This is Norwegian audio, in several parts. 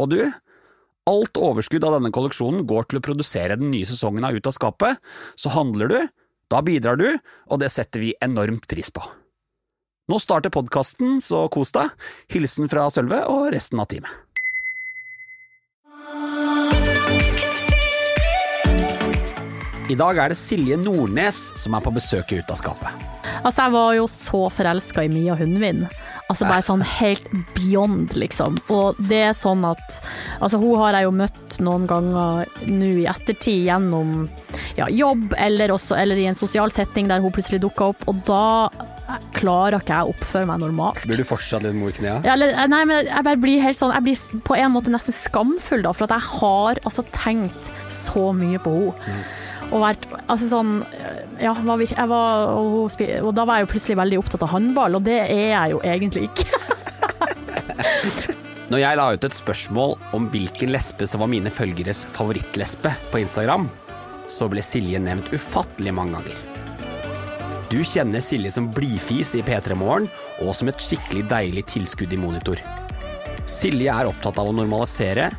Og du, alt overskudd av denne kolleksjonen går til å produsere den nye sesongen av Ut av skapet, så handler du, da bidrar du, og det setter vi enormt pris på. Nå starter podkasten, så kos deg. Hilsen fra Sølve og resten av teamet. I dag er det Silje Nordnes som er på besøk i Ut av skapet. Altså, jeg var jo så forelska i Mia Hundvin. Altså bare sånn helt beyond, liksom. Og det er sånn at Altså, hun har jeg jo møtt noen ganger nå i ettertid gjennom ja, jobb, eller, også, eller i en sosial setting der hun plutselig dukka opp, og da klarer ikke jeg å oppføre meg normalt. Blir du fortsatt litt mo i knærne? Ja, nei, men jeg bare blir helt sånn Jeg blir på en måte nesten skamfull, da, for at jeg har altså tenkt så mye på henne. Mm. Og vært Altså sånn Ja, var vi, jeg var, og, og da var jeg jo plutselig veldig opptatt av håndball, og det er jeg jo egentlig ikke. Når jeg la ut et spørsmål om hvilken lesbe som var mine følgeres favorittlesbe på Instagram, så ble Silje nevnt ufattelig mange ganger. Du kjenner Silje som blidfis i P3 Morgen og som et skikkelig deilig tilskudd i monitor. Silje er opptatt av å normalisere,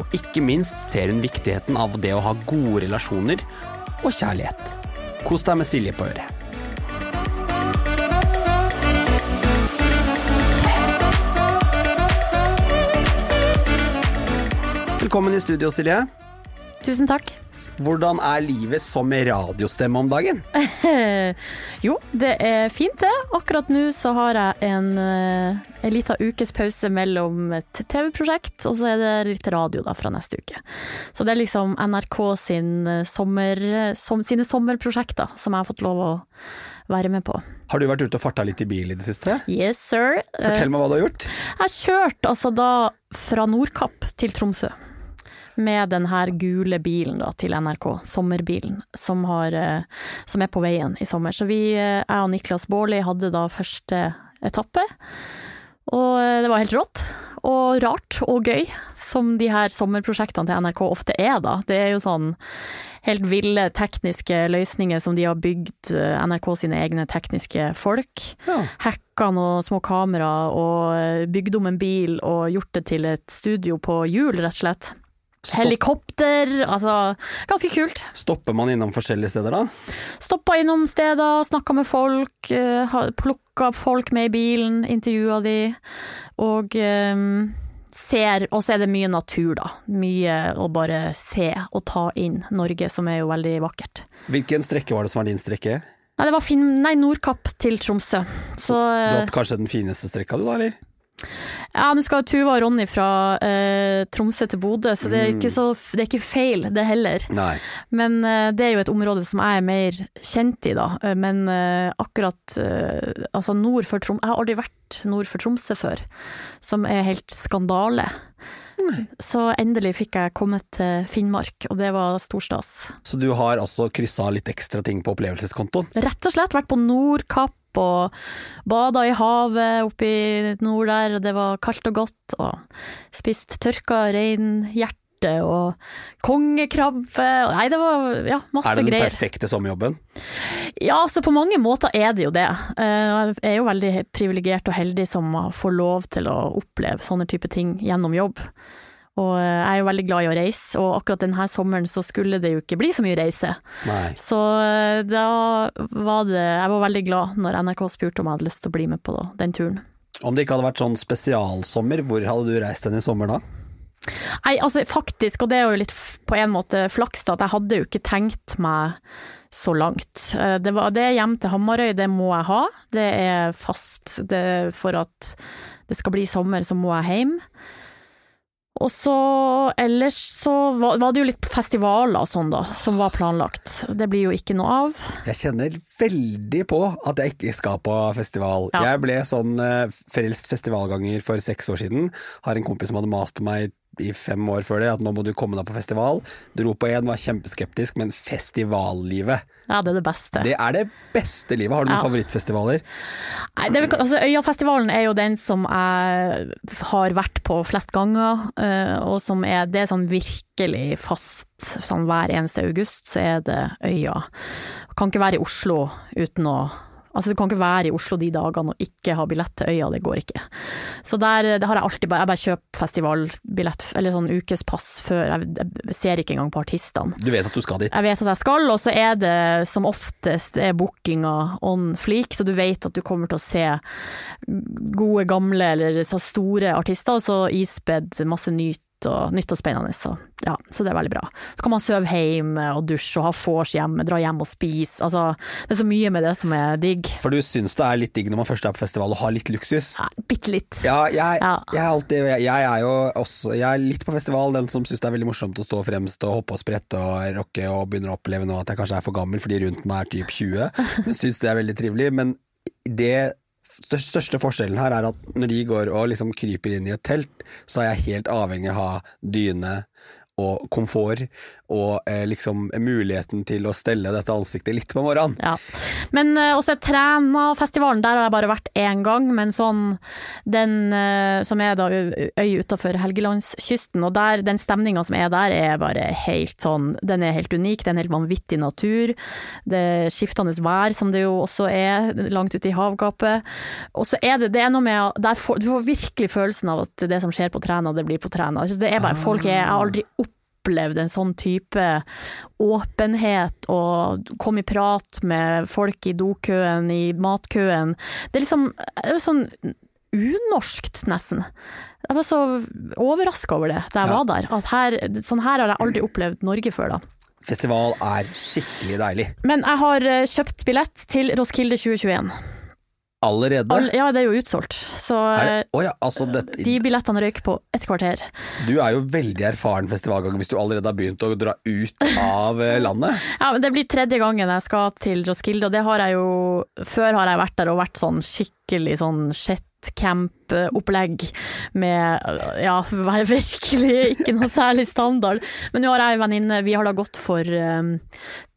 og ikke minst ser hun viktigheten av det å ha gode relasjoner og kjærlighet. Kos deg med Silje på øret. Velkommen i studio, Silje. Tusen takk. Hvordan er livet som radiostemme om dagen? Jo, det er fint det. Akkurat nå så har jeg en, eh, en liten ukes pause mellom et TV-prosjekt, og så er det litt radio da fra neste uke. Så det er liksom NRK sin eh, sommer, som, sine sommerprosjekter som jeg har fått lov å være med på. Har du vært ute og farta litt i bil i det siste? Yes, sir. Fortell meg hva du har gjort. Eh, Jeg kjørte altså da fra Nordkapp til Tromsø. Med den her gule bilen da, til NRK, sommerbilen, som, har, eh, som er på veien i sommer. Så vi, eh, jeg og Niklas Baarli hadde da første etappe. Og eh, det var helt rått. Og rart og gøy, som de her sommerprosjektene til NRK ofte er, da. Det er jo sånn helt ville tekniske løsninger som de har bygd, NRK sine egne tekniske folk. Ja. Hacka noen små kameraer og bygd om en bil og gjort det til et studio på hjul, rett og slett. Helikopter, altså ganske kult. stopper man innom forskjellige steder da? Stoppa innom steder, snakka med folk, uh, plukka folk med i bilen, intervjua de, og um, ser Og så er det mye natur, da. Mye å bare se og ta inn Norge, som er jo veldig vakkert. Hvilken strekke var det som var din strekke? Nei, det var fin Nei, Nordkapp til Tromsø. Så Du hadde kanskje den fineste strekka du da, eller? Ja, nå skal Tuva og Ronny fra eh, Tromsø til Bodø, så det er, ikke så, det er ikke feil det heller. Nei. Men eh, det er jo et område som jeg er mer kjent i, da. Eh, Men eh, akkurat eh, altså nord for Tromsø Jeg har aldri vært nord for Tromsø før, som er helt skandale. Så endelig fikk jeg kommet til Finnmark, og det var stor stas. Så du har altså kryssa litt ekstra ting på opplevelseskontoen? Rett og slett vært på Nordkapp og bada i havet oppe i nord der, og det var kaldt og godt, og spist tørka reinhjerte og kongekrabbe, nei, det var ja, masse Er det den greier. perfekte sommerjobben? Ja, altså på mange måter er det jo det. Eh, Jeg er jo veldig privilegert og heldig som får lov til å oppleve sånne type ting gjennom jobb. Og eh, jeg er jo veldig glad i å reise, og akkurat denne sommeren så skulle det jo ikke bli så mye reise. Nei. Så eh, da var det Jeg var veldig glad når NRK spurte om jeg hadde lyst til å bli med på den turen. Om det ikke hadde vært sånn spesialsommer, hvor hadde du reist den i sommer da? Nei, altså faktisk, og det er jo litt på en måte flaks da, at jeg hadde jo ikke tenkt meg så langt. Eh, Det, var, det er hjem til Hamarøy, det må jeg ha. Det er fast. Det, for at det skal bli sommer, så må jeg hjem. Og så ellers så var, var det jo litt festivaler og sånn da, som var planlagt. Det blir jo ikke noe av. Jeg kjenner veldig på at jeg ikke skal på festival. Ja. Jeg ble sånn eh, frelst festivalganger for seks år siden. Har en kompis som hadde mast på meg i fem år før det at nå må du komme deg på festival. Dro på én, var kjempeskeptisk, men festivallivet, Ja, det er det beste. det er det beste livet. Har du noen Ja. favorittfestivaler? Nei, det altså, Øyafestivalen er jo den som jeg har vært på flest ganger, eh, og som er, det er sånn virkelig fast. Sånn hver eneste august så er det Øya. Kan ikke være i Oslo uten å Altså Du kan ikke være i Oslo de dagene og ikke ha billett til Øya, det går ikke. Så der det har jeg alltid bare, jeg bare kjøper festivalbillett, eller sånn ukespass før, jeg, jeg ser ikke engang på artistene. Du vet at du skal dit. Jeg vet at jeg skal, og så er det som oftest er bookinga on fleak, så du vet at du kommer til å se gode, gamle eller så store artister, og så ispedd masse nytt og, nytt og spennende. Så, ja, så det er veldig bra. Så kan man sove hjemme og dusje og ha vors hjemme, dra hjem og spise. Altså, det er så mye med det som er digg. For du syns det er litt digg når man først er på festival og har litt luksus? Ja, Bitte litt. Ja, jeg, Ja. jeg er alltid jeg, jeg er jo også Jeg er litt på festival, den som syns det er veldig morsomt å stå fremst og hoppe og sprette og rocke og begynner å oppleve nå at jeg kanskje er for gammel fordi rundt meg er typ 20, men syns det er veldig trivelig. Men det største, forskjellen her er at når de går og liksom kryper inn i et telt, så er jeg helt avhengig av å ha dyne og komfort og eh, liksom muligheten til å stelle dette ansiktet litt på morgenen. Ja. Men eh, også Trænafestivalen, der har jeg bare vært én gang, men sånn den eh, som er da øy utafor Helgelandskysten, og der, den stemninga som er der er bare helt sånn Den er helt unik, det er en helt vanvittig natur. Det er skiftende vær, som det jo også er langt ute i havgapet. Og så er det, det er noe med der får, Du får virkelig følelsen av at det som skjer på Træna, det blir på Træna. Altså, Det er bare folk er, Jeg har aldri opplevd en sånn type åpenhet og kom i prat med folk i dokøen, i matkøen. Det er liksom det er sånn unorskt, nesten. Jeg var så overraska over det da jeg Ja. var der. At her, sånn her har jeg aldri opplevd Norge før, da. Festival er skikkelig deilig. Men jeg har eh, kjøpt billett til Roskilde 2021. Allerede. All, ja, det er jo utsolgt. Så det, oh ja, altså dette, de billettene røyk på et kvarter. Du er jo veldig erfaren festivalganger hvis du allerede har begynt å dra ut av eh, landet. Ja, men Det blir tredje gangen jeg skal til Roskilde, og det har jeg jo Før har jeg vært der og vært sånn skikkelig sånn shitcamp-opplegg med Ja, virkelig ikke noe særlig standard. Men nå har jeg en venninne, vi har da gått for um,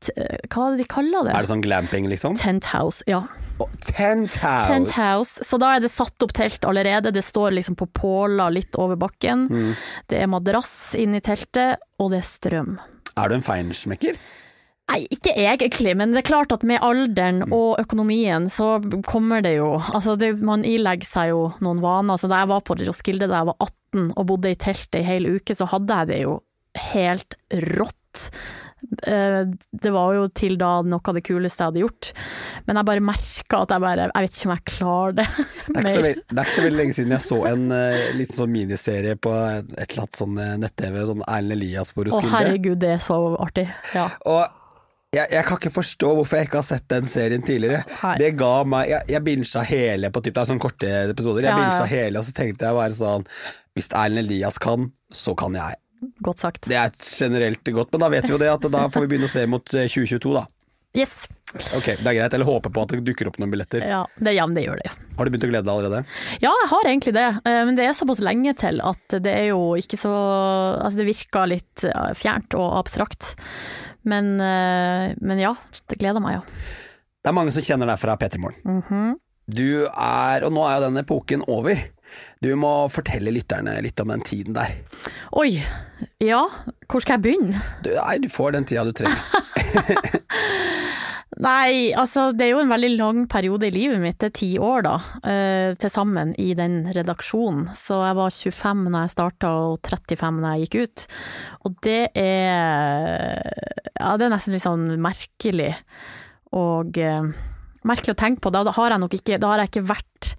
Hva er det de kaller det? Er det sånn glamping, liksom? Tent house, ja. Oh, tent house! Tent house. Så da er det satt opp telt allerede. Det står liksom på påler litt over bakken. Mm. Det er madrass inni teltet, og det er strøm. Er du en feinschmecker? Nei, ikke egentlig, men det er klart at med alderen Mm. og økonomien så kommer det jo Altså, det, man ilegger seg jo noen vaner. Så da jeg var på Roskilde da jeg var 18 og bodde i teltet i hel uke, så hadde jeg det jo helt rått. Eh, Det var jo til da noe av det kuleste jeg hadde gjort, men jeg bare merka at jeg bare Jeg vet ikke om jeg klarer det Det er, ikke det er ikke så veldig lenge siden jeg så en uh, liten sånn miniserie på et eller annet sånn eh, nett-TV, sånn Erlend Elias på Å herregud, det er så artig. Ja. Og jeg, jeg kan ikke forstå hvorfor jeg ikke har sett den serien tidligere. Hei. Det ga meg Jeg, jeg bincha hele på typ, det er sånne korte episoder. Jeg Ja, ja, hele, og så tenkte jeg bare sånn Hvis Erlend Elias kan, så kan jeg. Godt sagt. Det er generelt godt, men da vet vi jo det at da får vi begynne å se mot eh, 2022, da. Yes. Ok, det er greit. Eller håpe på at det dukker opp noen billetter. Ja, det, ja, det gjør det. Har du begynt å glede deg allerede? Ja, jeg har egentlig det, eh, men det er såpass lenge til at det er jo ikke så Altså, det virker litt eh, fjernt og abstrakt. Men, eh, men ja, det gleder meg, ja. Det er mange som kjenner deg fra P3 Morgen. Mhm. Du er, og nå er jo den epoken over. Du må fortelle lytterne litt om den tiden der. Oi, ja, hvor skal jeg begynne? Du, nei, du får den tida du trenger. Nei, altså det er jo en veldig lang periode i livet mitt, det er ti år da, eh, til sammen i den redaksjonen. Så jeg var 25 når jeg starta og 35 når jeg gikk ut. Og det er, ja det er nesten litt sånn merkelig og eh, merkelig å tenke på. Da har jeg nok ikke, da har jeg ikke vært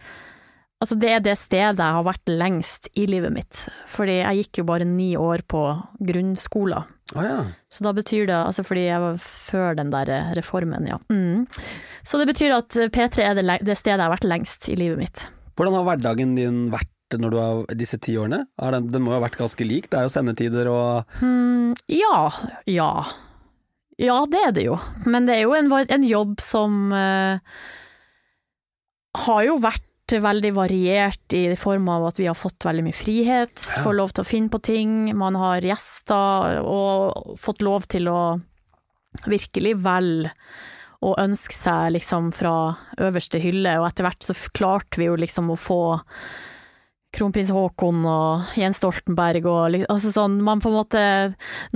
Altså det er det stedet jeg har vært lengst i livet mitt. Fordi jeg gikk jo bare ni år på grunnskolen. Å ja. Så da betyr det, altså fordi jeg var før den der reformen, ja. Mm. Så det betyr at P3 er det, det stedet jeg har vært lengst i livet mitt. Hvordan har hverdagen din vært når du har disse ti årene? Den, den må jo ha vært ganske lik, det er jo sendetider og mm, ja, ja. Ja, det er det jo. Men det er jo en, en jobb som uh, har jo vært veldig variert i form av at vi har fått veldig mye frihet, får lov til å finne på ting, man har gjester og fått lov til å virkelig velge og ønske seg liksom fra øverste hylle, og etter hvert så klarte vi jo liksom å få kronprins Haakon og Jens Stoltenberg og altså sånn, man på en måte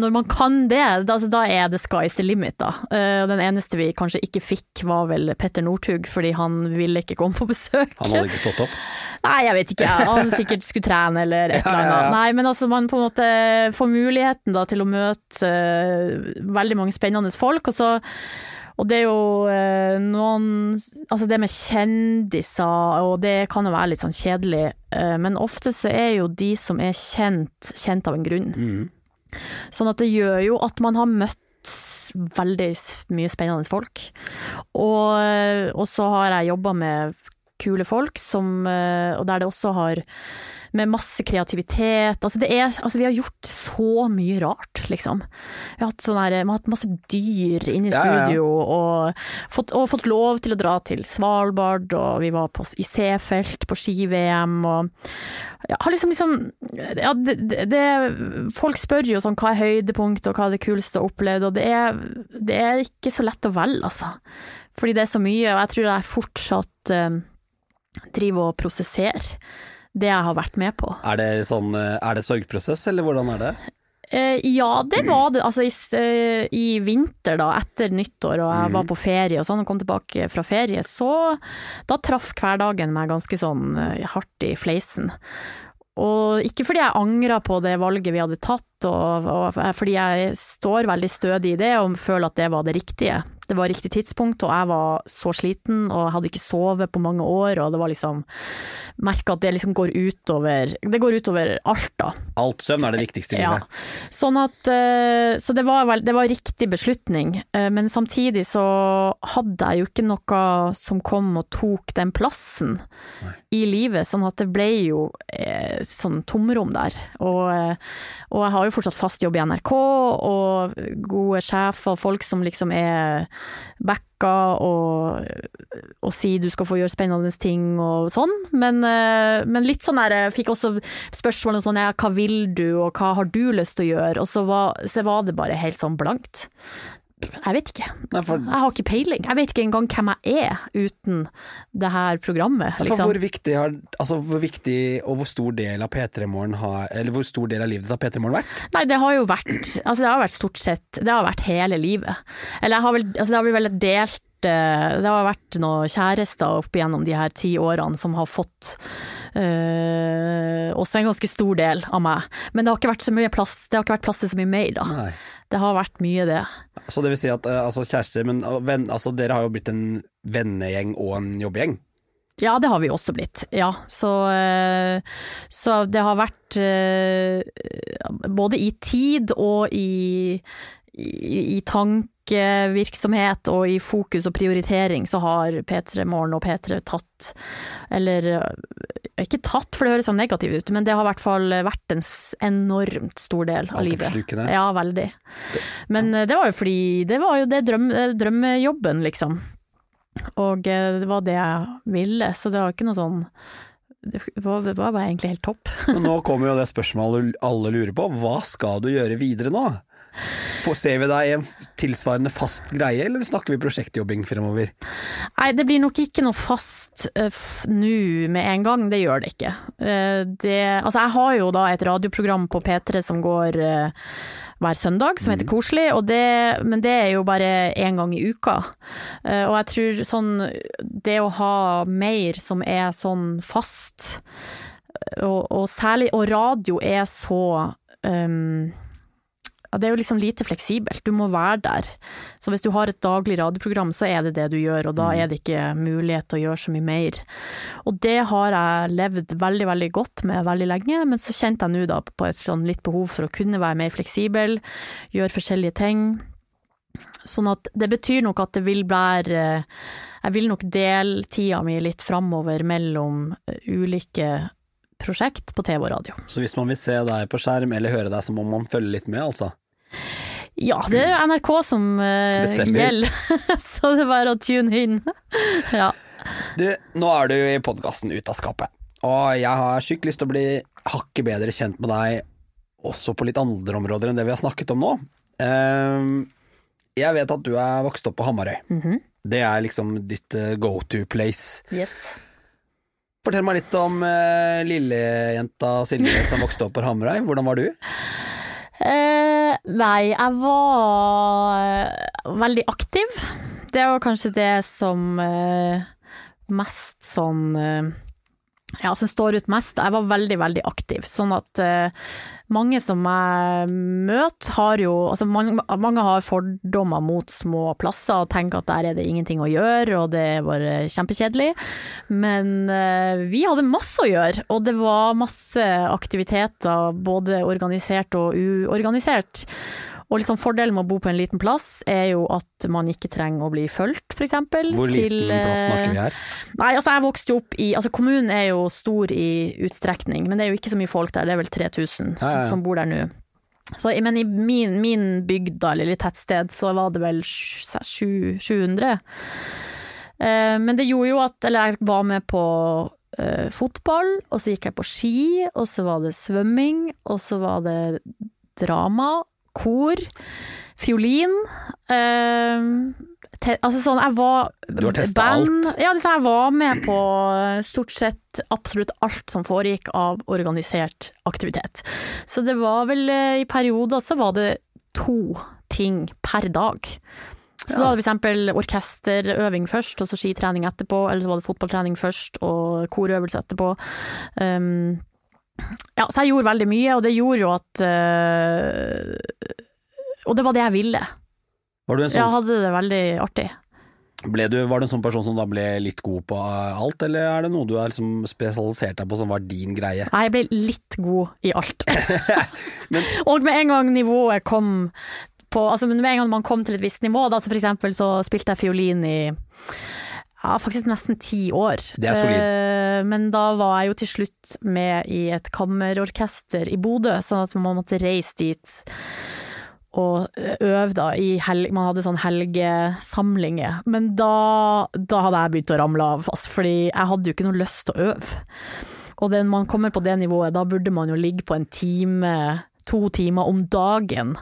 Når man kan det, da, altså, da er det sky's the limit, da. Eh, den eneste vi kanskje ikke fikk var vel Petter Northug, fordi han ville ikke komme på besøk. Han hadde ikke stått opp. Nei, jeg vet ikke, han sikkert skulle trene eller et eller eller ja, annet. ja. Nei, men altså man på en måte får muligheten da til å møte eh, veldig mange spennende folk, og så og det er jo eh, noen Altså det med kjendiser, og det kan jo være litt sånn kjedelig, eh, men ofte så er jo de som er kjent, kjent av en grunn. Mm. Sånn at det gjør jo at man har møtt veldig mye spennende folk. Og, og så har jeg jobba med kule folk, som, eh, og der det også har med masse kreativitet. Altså det er, altså vi har gjort så mye rart, liksom. Vi har hatt, sånn her, vi har hatt masse dyr inne i studio, ja, ja. og, fått, og fått lov til å dra til Svalbard, og vi var på, i Seefeld på ski-VM, og ja, har liksom, liksom ja, det, det, det, Folk spør jo sånn hva er høydepunktet, og hva er det kuleste du har opplevd, og det er, det er ikke så lett å velge, altså. Fordi det er så mye, og jeg tror jeg fortsatt driver og prosessere det jeg har vært med på. Er det sånn eh, Er det sorgprosess, eller hvordan er det? Eh, ja, det var det. Altså i, eh, i vinter, da, etter nyttår, og jeg var på ferie og sånn, og kom tilbake fra ferie, så da traff hverdagen meg ganske sånn eh, hardt i fleisen. Og ikke fordi jeg angra på det valget vi hadde tatt, og, og fordi jeg står veldig stødig i det og føler at det var det riktige. Det var riktig tidspunkt, og jeg var så sliten og hadde ikke sovet på mange år, og det var liksom Merka at det liksom går utover Det går utover alt, da. Alt søvn er det viktigste i Ja, sånn at eh, Så det var, vel, det var riktig beslutning, eh, men samtidig så hadde jeg jo ikke noe som kom og tok den plassen i livet, sånn at det ble jo eh, sånn tomrom der. Og, eh, og jeg har jo fortsatt fast jobb i NRK, og gode sjefer, og folk som liksom er backa og, og sier du skal få gjøre spennende ting og sånn, men, eh, men litt sånn der, jeg fikk også spørsmål om sånn, ja, hva vil du, og hva har du lyst til å gjøre, og så var, så var det bare helt sånn blankt. Jeg vet ikke. Nei, for, Jeg har ikke peiling. Jeg vet ikke engang hvem jeg er uten det her programmet. Liksom. hvor viktig har Altså hvor viktig og hvor stor del av P3 Morgen har Eller hvor stor del av livet ditt har P3 Morgen vært? Nei, det har jo vært Altså, det har vært stort sett Det har vært hele livet. Eller jeg har vel Altså, det har vel delt eh, Det har vært noen kjærester opp igjennom de her ti årene som har fått øh, også en ganske stor del av meg. Men det har ikke vært så mye plass Det har ikke vært plass til så mye mer, da. Nei. Det har vært mye det. Så det vil si at eh, altså kjærester, men venn, altså dere har jo blitt en vennegjeng og en jobbgjeng. Ja, det har vi også blitt. Ja, så, eh, så det har vært eh, både i tid og i, i, i tankevirksomhet og i fokus og prioritering så har P3 Morgen og P3 tatt, eller eh, ikke tatt for det høres sånn negativt ut, men det har i hvert fall vært en enormt stor del av livet. Ja, veldig. Men eh, det var jo fordi det var jo det drøm, eh, drømmejobben, liksom. Og det var det jeg ville, så det var ikke noe sånn Det var, det var egentlig helt topp. Men nå kommer jo det spørsmålet alle lurer på. Hva skal du gjøre videre nå? Får ser vi deg i en tilsvarende fast greie, eller snakker vi prosjektjobbing fremover? Nei, det blir nok ikke noe fast uh, nå med en gang, det gjør det ikke. Uh, det, altså jeg har jo da et radioprogram på P3 som går uh, hver søndag, som heter Koselig, og det, men det er jo bare én gang i uka. Og jeg tror sånn Det å ha mer som er sånn fast, og, og særlig Og radio er så um, det er jo liksom lite fleksibelt, du må være der. Så hvis du har et daglig radioprogram, så er det det du gjør, og da er det ikke mulighet til å gjøre så mye mer. Og det har jeg levd veldig, veldig godt med veldig lenge, men så kjente jeg nå da på et sånn litt behov for å kunne være mer fleksibel, gjøre forskjellige ting. Sånn at det betyr nok at det vil være Jeg vil nok dele tida mi litt framover mellom eh, ulike prosjekt på TV og radio. Så hvis man vil se deg på skjerm eller høre deg, så må man følge litt med, altså? Ja, det er jo NRK som uh, gjelder, så det er bare å tune inn. ja. Du, nå er du i podkasten Ut av skapet, og jeg har sykt lyst til å bli hakket bedre kjent med deg også på litt andre områder enn det vi har snakket om nå. Ehm, jeg vet at du er vokst opp på Hamarøy. Det er liksom ditt eh, go to place. Yes. Fortell meg litt om uh, lillejenta Silje som vokste opp på Hamarøy. Hvordan var du? Eh, nei, jeg var veldig aktiv. Det var kanskje det som eh, mest sånn eh, Ja, som står ut mest. Jeg var veldig, veldig aktiv. Sånn at uh, mange som jeg møter, har jo Altså mange, mange har fordommer mot små plasser og tenker at der er det ingenting å gjøre, og det er bare kjempekjedelig. Men uh, vi hadde masse å gjøre, og det var masse aktiviteter, både organisert og uorganisert. Og liksom fordelen med å bo på en liten plass er jo at man ikke trenger å bli fulgt, eksempel. Hvor liten til, plass snakker eh, vi her? Nei, altså jeg vokste jo opp i Altså kommunen er jo stor i utstrekning, men det er jo ikke så mye folk der, det er vel 3000 Ja, ja, som bor der nå. Så, men i min, min bygd, da, eller tettsted, så var det vel 700. Eh, men det gjorde jo at Eller jeg var med på eh, fotball, og så gikk jeg på ski, og så var det svømming, og så var det drama, kor, fiolin. Uh, te, altså sånn, jeg var Du har testet alt? Ja, liksom, jeg var med på stort sett absolutt alt som foregikk av organisert aktivitet. Så det var vel eh, i perioder så var det to ting per dag. Så da hadde vi eksempel orkesterøving først, og så skitrening etterpå, eller så var det fotballtrening først og korøvelse etterpå. Um, ja, så jeg gjorde veldig mye, og det gjorde jo at eh, Og det var det jeg ville. Var du en Jeg sånn, hadde det veldig artig. du, var du en sånn person som da ble litt god på alt, eller er det noe du har liksom spesialisert deg på som var din greie? Nei, Jeg ble litt god i alt. Men- og med en gang nivået kom på Altså med en gang man kom til et visst nivå, da, så for eksempel så spilte jeg fiolin i ja, faktisk nesten ti år. Det er solid. Eh, men da var jeg jo til slutt med i et kammerorkester i Bodø, sånn at man måtte reise dit og øve da i helg... Man hadde sånn helgesamlinger. Men da, da hadde jeg begynt å ramle av, altså, fordi jeg hadde jo ikke noe lyst til å øve. Og når man kommer på det nivået, da burde man jo ligge på en time, to timer om dagen.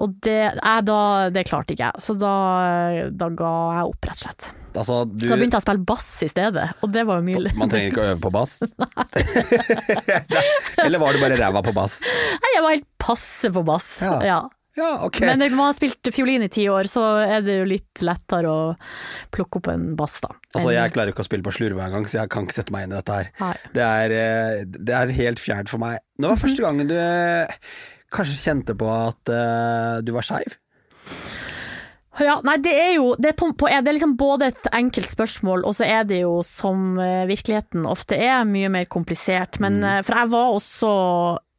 Og det, jeg, da, det klarte ikke jeg, så da, da ga jeg opp, rett og slett. Altså, du Da begynte jeg å spille bass i stedet, og det var jo mye Man trenger ikke å øve på bass? Eller var du bare ræva på bass? Nei, jeg var helt passe på bass. Ja. Ja. Ja, okay. Men når man har spilt fiolin i ti år, så er det jo litt lettere å plukke opp en bass, da. Altså, jeg klarer ikke å spille på slurve engang, så jeg kan ikke sette meg inn i dette her. Det er, eh, det er helt fjernt for meg. Nå var første gangen du eh, kanskje kjente på at uh, du var skeiv? Ja, nei, det er jo det er, på, på, det er liksom både et enkelt spørsmål, og så er det jo som eh, virkeligheten ofte er, mye mer komplisert. Men mm. For jeg var også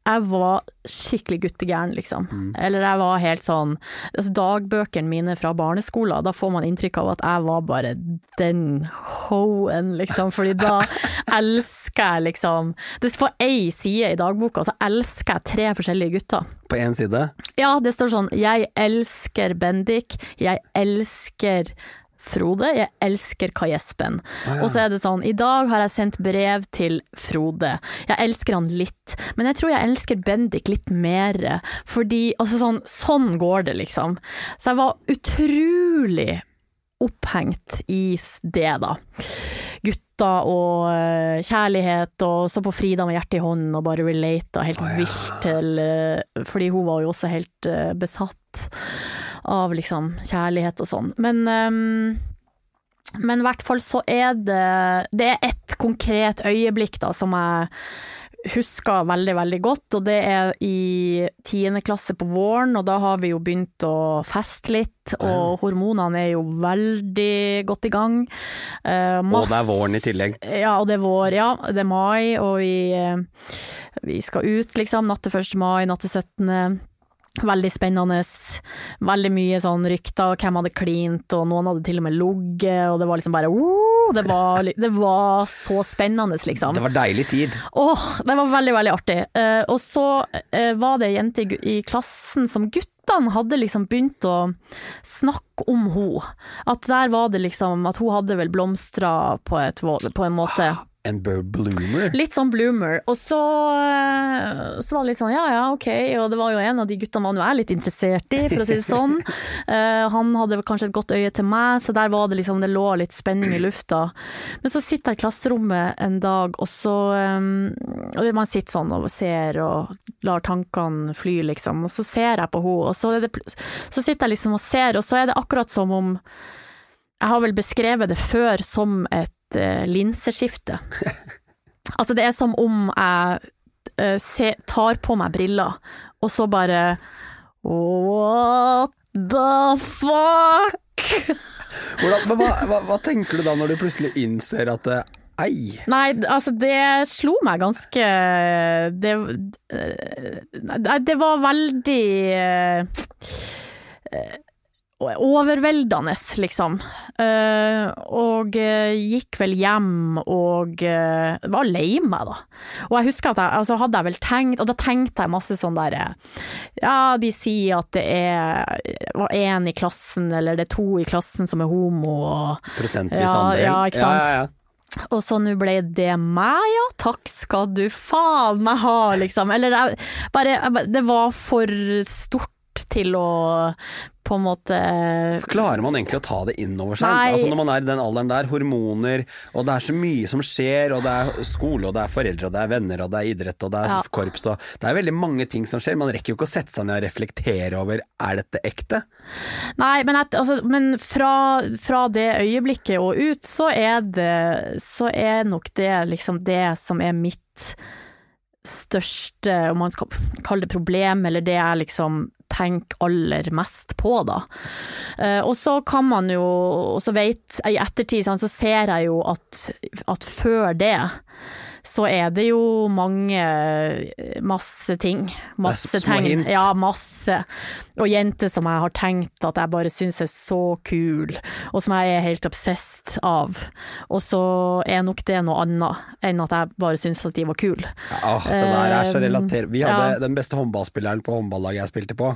jeg var skikkelig guttegæren, liksom. Eller jeg var helt sånn altså Dagbøkene mine fra barneskolen, da får man inntrykk av at jeg var bare den hoen, liksom. Fordi da elsker jeg liksom Det På ei side i dagboka så elsker jeg tre forskjellige gutter. På én side? Ja, det står sånn 'Jeg elsker Bendik', 'Jeg elsker Frode', 'Jeg elsker Kai Espen'. Og så er det sånn 'I dag har jeg sendt brev til Frode'. Jeg elsker han litt, men jeg tror jeg elsker Bendik litt mer. Fordi Altså sånn, sånn går det, liksom. Så jeg var utrolig opphengt i det, da. Gutter og eh, kjærlighet, og så på Frida med hjertet i hånden og bare relata helt vilt til eh, Fordi hun var jo også helt eh, besatt av liksom kjærlighet og sånn. Men um, men i hvert fall så er det Det er ett konkret øyeblikk da som jeg husker veldig, veldig godt, og det er i tiende klasse på våren, og da har vi jo begynt å feste litt, og hormonene er jo veldig godt i gang. Eh, Og det er våren i tillegg. Ja, og det er vår, ja. Det er mai, og vi, eh, vi skal ut, liksom. Natt til 1. mai, natt til 17. Veldig spennende. Veldig mye sånn rykter, hvem hadde klint, og noen hadde til og med ligget, og det var liksom bare uh, det, var, det var så spennende, liksom. Det var deilig tid. Åh, det var veldig, veldig artig. Uh, og så uh, var det ei jente i i klassen som gutt, guttene hadde liksom begynt å snakke om henne. At der var det liksom At hun hadde vel blomstra på, på en måte. En bloomer. Litt sånn bloomer. Og så, eh, så var det litt sånn ja ja, ok, og det var jo en av de guttene man jo er litt interessert i, for å si det sånn. Uh, han hadde kanskje et godt øye til meg, så der var det liksom, det lå litt spenning i lufta. Men så sitter jeg i klasserommet en dag, og så um, og Man sitter sånn og ser og lar tankene fly, liksom, og så ser jeg på henne, og så, det, så sitter jeg liksom og ser, og så er det akkurat som om jeg har vel beskrevet det før som et uh, linseskifte. altså, det er som om jeg uh, se, tar på meg briller, og så bare What the fuck? Hvordan, hva, hva, hva, tenker du da når du plutselig innser at uh, Ei. Nei, altså det slo meg ganske Det, det var veldig overveldende, liksom. Uh, og uh, gikk vel hjem og uh, var lei meg, da. Og jeg husker at jeg altså hadde jeg vel tenkt, og da tenkte jeg masse sånn derre Ja, de sier at det er var én i klassen, eller det er to i klassen som er homo, og Prosentvis ja, andel. Ja, ikke sant. Ja, ja, ja. Og så nå ble det meg, ja, takk skal du faen meg ha, liksom. Eller jeg, bare Det var for stort til å på en måte Klarer man egentlig å ta det inn over seg? Altså Når man er i den alderen der, hormoner, og det er så mye som skjer, og det er skole, og det er foreldre, og det er venner, og det er idrett, og det er Ja. korps, og det er veldig mange ting som skjer. Man rekker jo ikke å sette seg ned og reflektere over er dette ekte. Nei, men, at, altså, men fra, fra det øyeblikket og ut, så er det Så er nok det liksom det som er mitt største, om man skal kalle det problem, eller det jeg liksom tenker aller mest på, da. Eh, og så kan man jo, og så vet i ettertid, sånn, så ser jeg jo at, at før det så er det jo mange Masse ting. Masse tegn. Ja, masse. Og jenter som jeg har tenkt at jeg bare syns er så kul, og som jeg er helt obsessed av. Og så er nok det noe annet enn at jeg bare syns at de var kule. Åh, det der er så relatert relater... Vi hadde ja. den beste håndballspilleren på håndballaget jeg spilte på.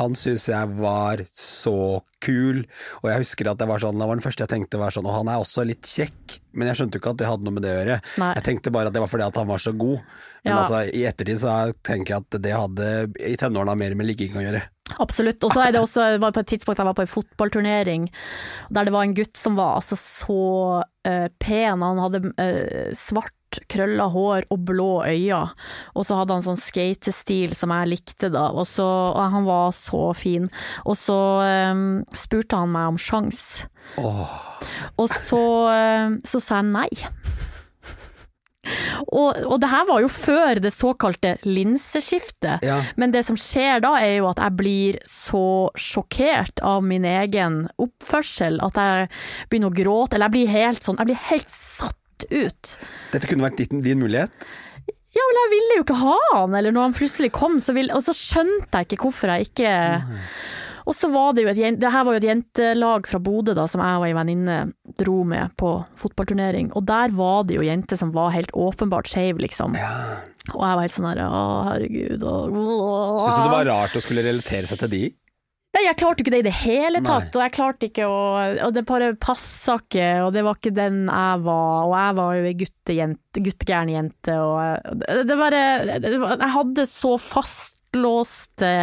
Han syns jeg var så kul, og jeg husker at det var sånn Det var den første jeg tenkte var sånn Og han er også litt kjekk, men jeg skjønte jo ikke at det hadde noe med det å gjøre. Nei. Jeg tenkte bare at det var fordi at han var så god. Men Ja. altså, i ettertid så tenker jeg at det hadde i tenårene mer med ligging å gjøre. Absolutt. Og så er det også det var på et tidspunkt jeg var på en fotballturnering der det var en gutt som var altså så uh, pen. Han hadde uh, svart krølla hår og blå øyne, og så hadde han sånn skatestil som jeg likte da, og, så, og han var så fin. Og så um, spurte han meg om sjans, Oh. og så, um, så sa jeg nei. Og, og det her var jo før det såkalte linseskiftet. ja. Men det som skjer da, er jo at jeg blir så sjokkert av min egen oppførsel at jeg begynner å gråte. Eller jeg blir helt sånn Jeg blir helt satt ut. Dette kunne vært din, din mulighet. Ja, men jeg ville jo ikke ha han, eller når han plutselig kom, så ville, og så skjønte jeg ikke hvorfor jeg ikke Og så var det jo et Det her var jo et jentelag fra Bodø da, som jeg og ei venninne dro med på fotballturnering, og der var det jo jenter som var helt åpenbart skeive, liksom. Ja. Og jeg var helt sånn her Å, herregud, og Syns du det var rart å skulle relatere seg til de? Nei, jeg klarte ikke det i det hele Nei. tatt, og jeg klarte ikke å Og det bare passa ikke, og det var ikke den jeg var, og jeg var jo ei guttegæren jente, og det, bare det var, Jeg hadde så fastlåste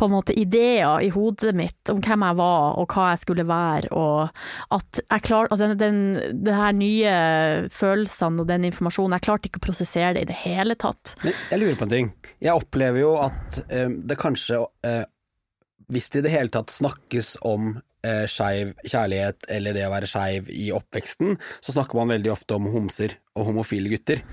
på en måte ideer i hodet mitt om hvem jeg var og hva jeg skulle være, og at jeg klarte altså den, den, den, her nye følelsene og den informasjonen, jeg klarte ikke å prosessere det i det hele tatt. Men jeg lurer på en ting. Jeg opplever jo at um, det kanskje eh, Hvis det i det hele tatt snakkes om eh, skeiv kjærlighet eller det å være skeiv i oppveksten, så snakker man veldig ofte om homser og homofile gutter.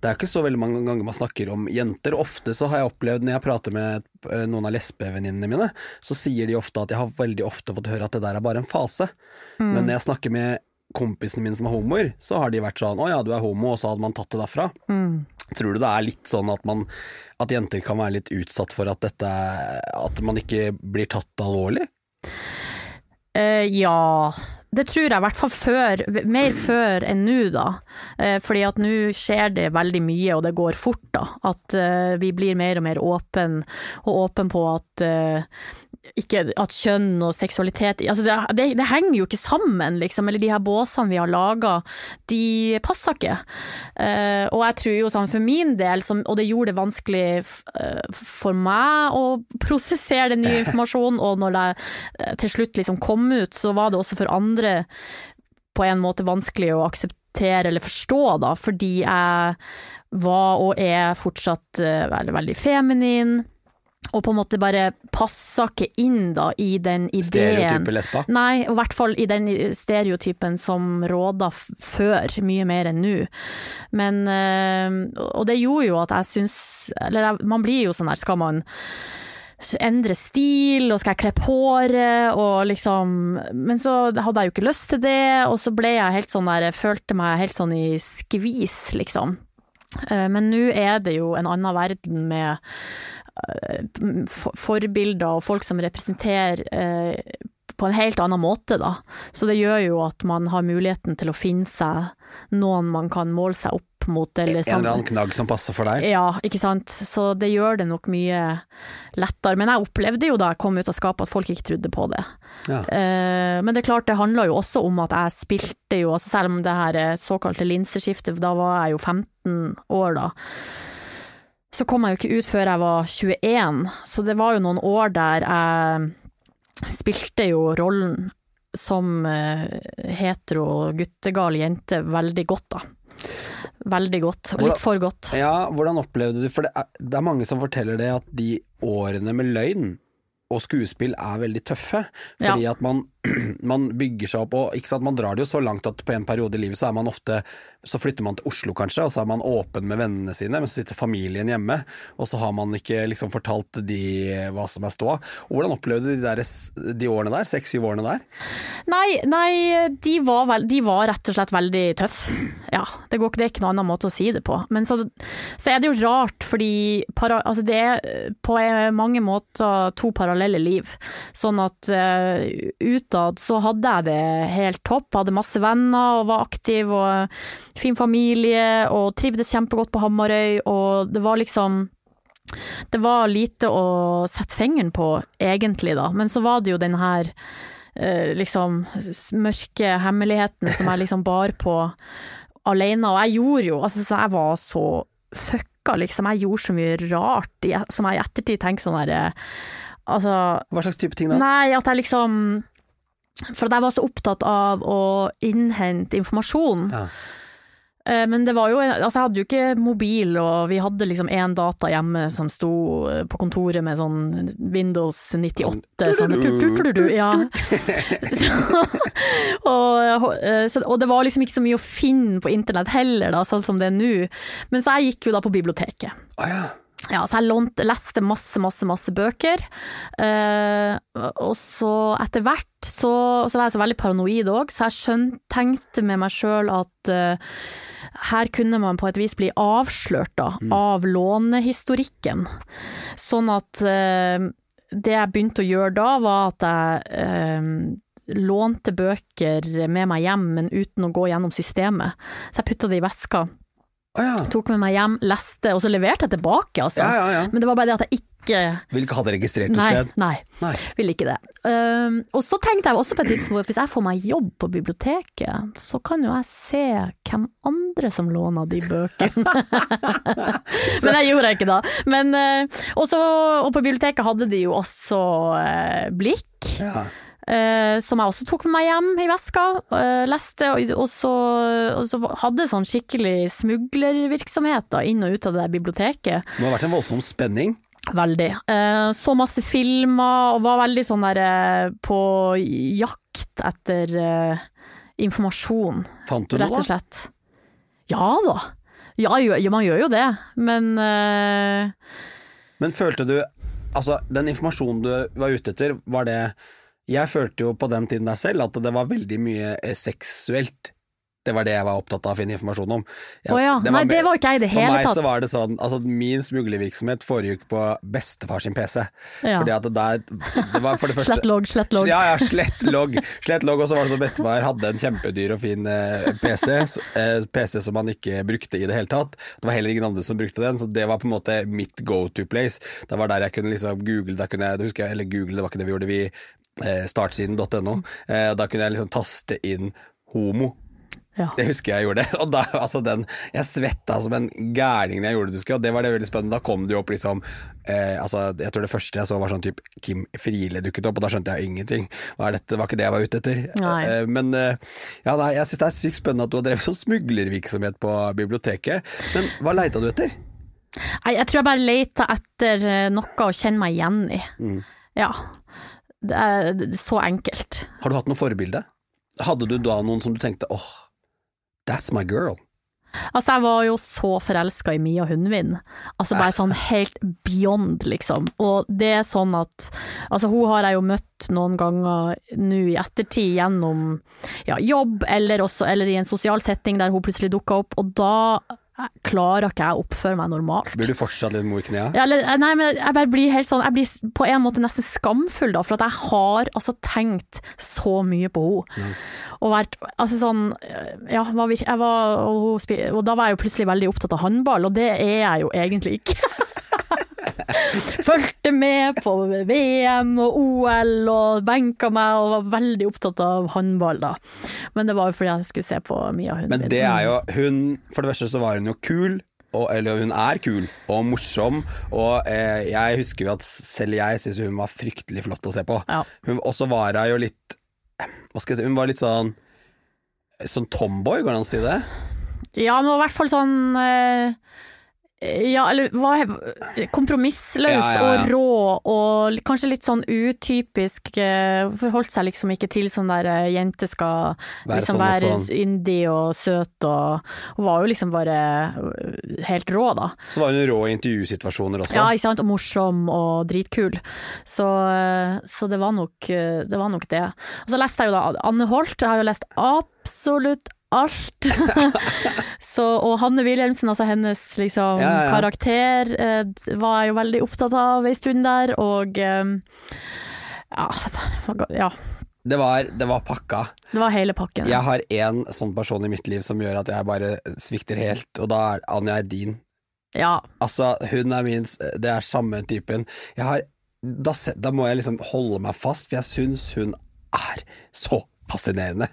Det er ikke så veldig mange ganger man snakker om jenter. Ofte så har jeg opplevd, når jeg prater med eh, noen av lesbevenninnene mine, så sier de ofte at jeg har veldig ofte fått høre at det der er bare en fase. Men når jeg snakker med kompisene mine som er homoer, så har de vært sånn 'Å ja, du er homo', og så hadde man tatt det derfra. Tror du det er litt sånn at, man, at jenter kan være litt utsatt for at, dette, at man ikke blir tatt alvorlig? Uh, ja, Det tror jeg i hvert fall før, mer før enn nå da. Eh, fordi at nå skjer det veldig mye og det går fort da. At eh, vi blir mer og mer åpen, og åpen på at ikke at kjønn og seksualitet altså det, det, det, henger jo ikke sammen, liksom. Eller de her båsene vi har laga, de passer ikke. Uh, og jeg tror jo sånn for min del, som, og det gjorde det vanskelig uh, for meg å prosessere den nye informasjonen, og når det uh, til slutt liksom kom ut, så var det også for andre på en måte vanskelig å akseptere eller forstå, da, fordi jeg var og er fortsatt veldig, veldig feminin og på en måte bare passa ikke inn da i den ideen Stereotype lesba? Nei, i hvert fall i den stereotypen som råda før, mye mer enn nå. Men øh, Og det gjorde jo at jeg syns Eller man blir jo sånn her, skal man endre stil, og skal jeg klippe håret, og liksom Men så hadde jeg jo ikke lyst til det, og så ble jeg helt sånn der, jeg følte meg helt sånn i skvis, liksom. Eh, men nå er det jo en annen verden med Eh, forbilder og folk som representerer eh, på en helt annen måte, da. Så det gjør jo at man har muligheten til å finne seg noen man kan måle seg opp mot. Eller en eller annen knagg som passer for deg? Ja, ikke sant. Så det gjør det nok mye lettere. Men jeg opplevde jo da jeg kom ut av skapet at folk ikke trodde på det. Ja. Eh, men det er klart, det handla jo også om at jeg spilte jo, altså selv om det her såkalte linseskiftet, da var jeg jo 15 år da så kom jeg jo ikke ut før jeg var 21, så det var jo noen år der jeg spilte jo rollen som uh, hetero guttegal jente veldig godt, da. Veldig godt, litt for godt. Ja, hvordan opplevde du For det er, det er mange som forteller det at de årene med løgn og skuespill er veldig tøffe. Fordi ja. at man, man, bygger seg opp, og ikke sant, man drar det jo så langt at på en periode i livet så er man ofte Så flytter man til Oslo kanskje, og så er man åpen med vennene sine, men så sitter familien hjemme, og så har man ikke liksom fortalt de hva som er ståa. Hvordan opplevde du de, de årene der? Seks-syv årene der? Nei, nei de, var vel, de, var rett og slett veldig tøffe. Ja, det, går, det er ikke noen annen måte å si det på. Men så, så er det jo rart, fordi para, altså det er på mange måter to parallelle liv. Sånn at uh, utad så hadde jeg det helt topp, hadde masse venner og var aktiv og fin familie og trivdes kjempegodt på Hamarøy, og det var liksom det var lite å sette fingeren på, egentlig, da. Men så var det jo den her uh, liksom mørke hemmeligheten som jeg liksom bar på alene. Og jeg gjorde jo Altså, jeg var så fucka, liksom. Jeg gjorde så mye rart som jeg i ettertid tenker sånn herre Altså Hva slags type ting da? Nei, at jeg liksom For at jeg var så opptatt av å innhente informasjon. Ja. Eh, men det var jo Altså, jeg hadde jo ikke mobil, og vi hadde liksom én data hjemme som sto eh, på kontoret med sånn Windows 98 sånn Ja. og, og, det var liksom ikke så mye å finne på internett heller, da, sånn som det er nå. Men så jeg gikk jo da på biblioteket. Oh, ja. Ja, så jeg lånt, leste masse, masse, masse bøker. Eh, og så etter hvert så, så, var jeg så veldig paranoid òg, så jeg skjønt, tenkte med meg sjøl at eh, her kunne man på et vis bli avslørt da, mm. av lånehistorikken. Sånn at eh, det jeg begynte å gjøre da, var at jeg eh, lånte bøker med meg hjem, men uten å gå gjennom systemet. Så jeg putta det i veska. Oh, ja. Tok med meg hjem, leste, og så leverte jeg tilbake, altså. Ja, ja, Men det var bare det at jeg ikke Vil ikke ha det registrert noe sted? Nei, nei, vil ikke det. Um, og så tenkte jeg også på et tidspunkt hvis jeg får meg jobb på biblioteket, så kan jo jeg se hvem andre som låner de bøkene. Men det gjorde jeg ikke da. Men, uh, også, og på biblioteket hadde de jo også uh, blikk. Ja. Uh, som jeg også tok med meg hjem i veska. Uh, leste, og, så, og, så, hadde sånn skikkelig smuglervirksomhet da, inn og ut av det der biblioteket. Det må ha vært en voldsom spenning? Veldig. Uh, så masse filmer og var veldig sånn der på jakt etter informasjon. Fant du rett og slett. Ja da. Ja, man gjør jo det, men Men følte du Altså, den informasjonen du var ute etter, var det jeg følte jo på den tiden der selv at det var veldig mye eh, seksuelt Det var det jeg var opptatt av å finne informasjon om. Jeg- oh ja. Nei, det var ikke jeg i det hele tatt. For meg meg så var det sånn, altså min smuglervirksomhet foregikk på bestefar sin PC. Ja. Fordi at det der Det var for det første Slett logg, slett logg. Ja, ja, slett logg. Slett logg, og så var det sånn bestefar hadde en kjempedyr og fin eh, PC. Eh, PC som han ikke brukte i det hele tatt. Det var heller ingen andre som brukte den, så det var på en måte mitt go to place. Det var der jeg kunne liksom google, da kunne jeg, det husker jeg, eller google, det var ikke det vi gjorde, vi startsiden.no. Eh, da kunne jeg liksom taste inn homo. Ja. Det husker jeg gjorde. Og da, altså den, jeg svetta som en gærning når jeg gjorde det, husker jeg, og det var det veldig spennende. Da kom det jo opp liksom eh, altså, Jeg tror det første jeg så var sånn type Kim Friele dukket opp, og da skjønte jeg ingenting. Hva er dette? Var ikke det jeg var ute etter. Eh, men eh, ja, nei, jeg syns det er sykt spennende at du har drevet sånn smuglervirksomhet på biblioteket. Men hva leita du etter? Nei, jeg tror jeg bare leita etter eh, noe å kjenne meg igjen i. Mm. Ja. Det er det er så enkelt. Har du hatt noe forbilde? Hadde du da noen som du tenkte åh, that's my girl? Altså, jeg var jo så forelska i Mia Hundvin. Altså bare sånn helt beyond, liksom. Og det er sånn at Altså, hun har jeg jo møtt noen ganger nå i ettertid gjennom ja, jobb, eller også eller i en sosial setting der hun plutselig dukka opp, og da klarer ikke jeg å oppføre meg normalt. Blir du fortsatt litt mo i knea? Ja, nei, men jeg bare blir helt sånn Jeg blir på en måte nesten skamfull, da, for at jeg har altså tenkt så mye på henne. Og vært Altså sånn Ja, var vi, jeg var, og, og da var jeg jo plutselig veldig opptatt av håndball, og det er jeg jo egentlig ikke. Fulgte med på VM og OL og benka meg og var veldig opptatt av håndball da. Men det var jo fordi jeg skulle se på Mia Hundvin. Men det er jo hun For det verste så var hun jo kul. Og, eller hun er kul og morsom, og eh, jeg husker jo at selv jeg syns hun var fryktelig flott å se på. Ja. Hun også var jo litt Hva skal jeg si, hun var litt sånn Sånn tomboy, går det an å si det? Ja, men i hvert fall sånn eh, Ja, eller var kompromissløs Ja, ja, ja. og rå, og kanskje litt sånn utypisk. eh, Forholdt seg liksom ikke til sånn der eh, jente skal Være liksom sånn og være sånn. yndig og søt, og Hun var jo liksom bare eh, helt rå, da. Så var hun rå i intervjusituasjoner også. Ja, ikke sant, og morsom og dritkul. Så, så det, var nok, det var nok det. Og så leste jeg jo da Anne Holt, jeg har jo lest absolutt alt. så, og Hanne Wilhelmsen, altså hennes liksom, Ja, ja, karakter, eh, var jeg jo veldig opptatt av ei stund der, og eh, ja, ja, Det, var, det var pakka. det var hele pakken. Jeg har én sånn person i mitt liv som gjør at jeg bare svikter helt, og da er Anja Erdin. Ja, Altså, hun er min Det er samme typen. Har da, da må jeg liksom holde meg fast, for jeg syns hun er så fascinerende.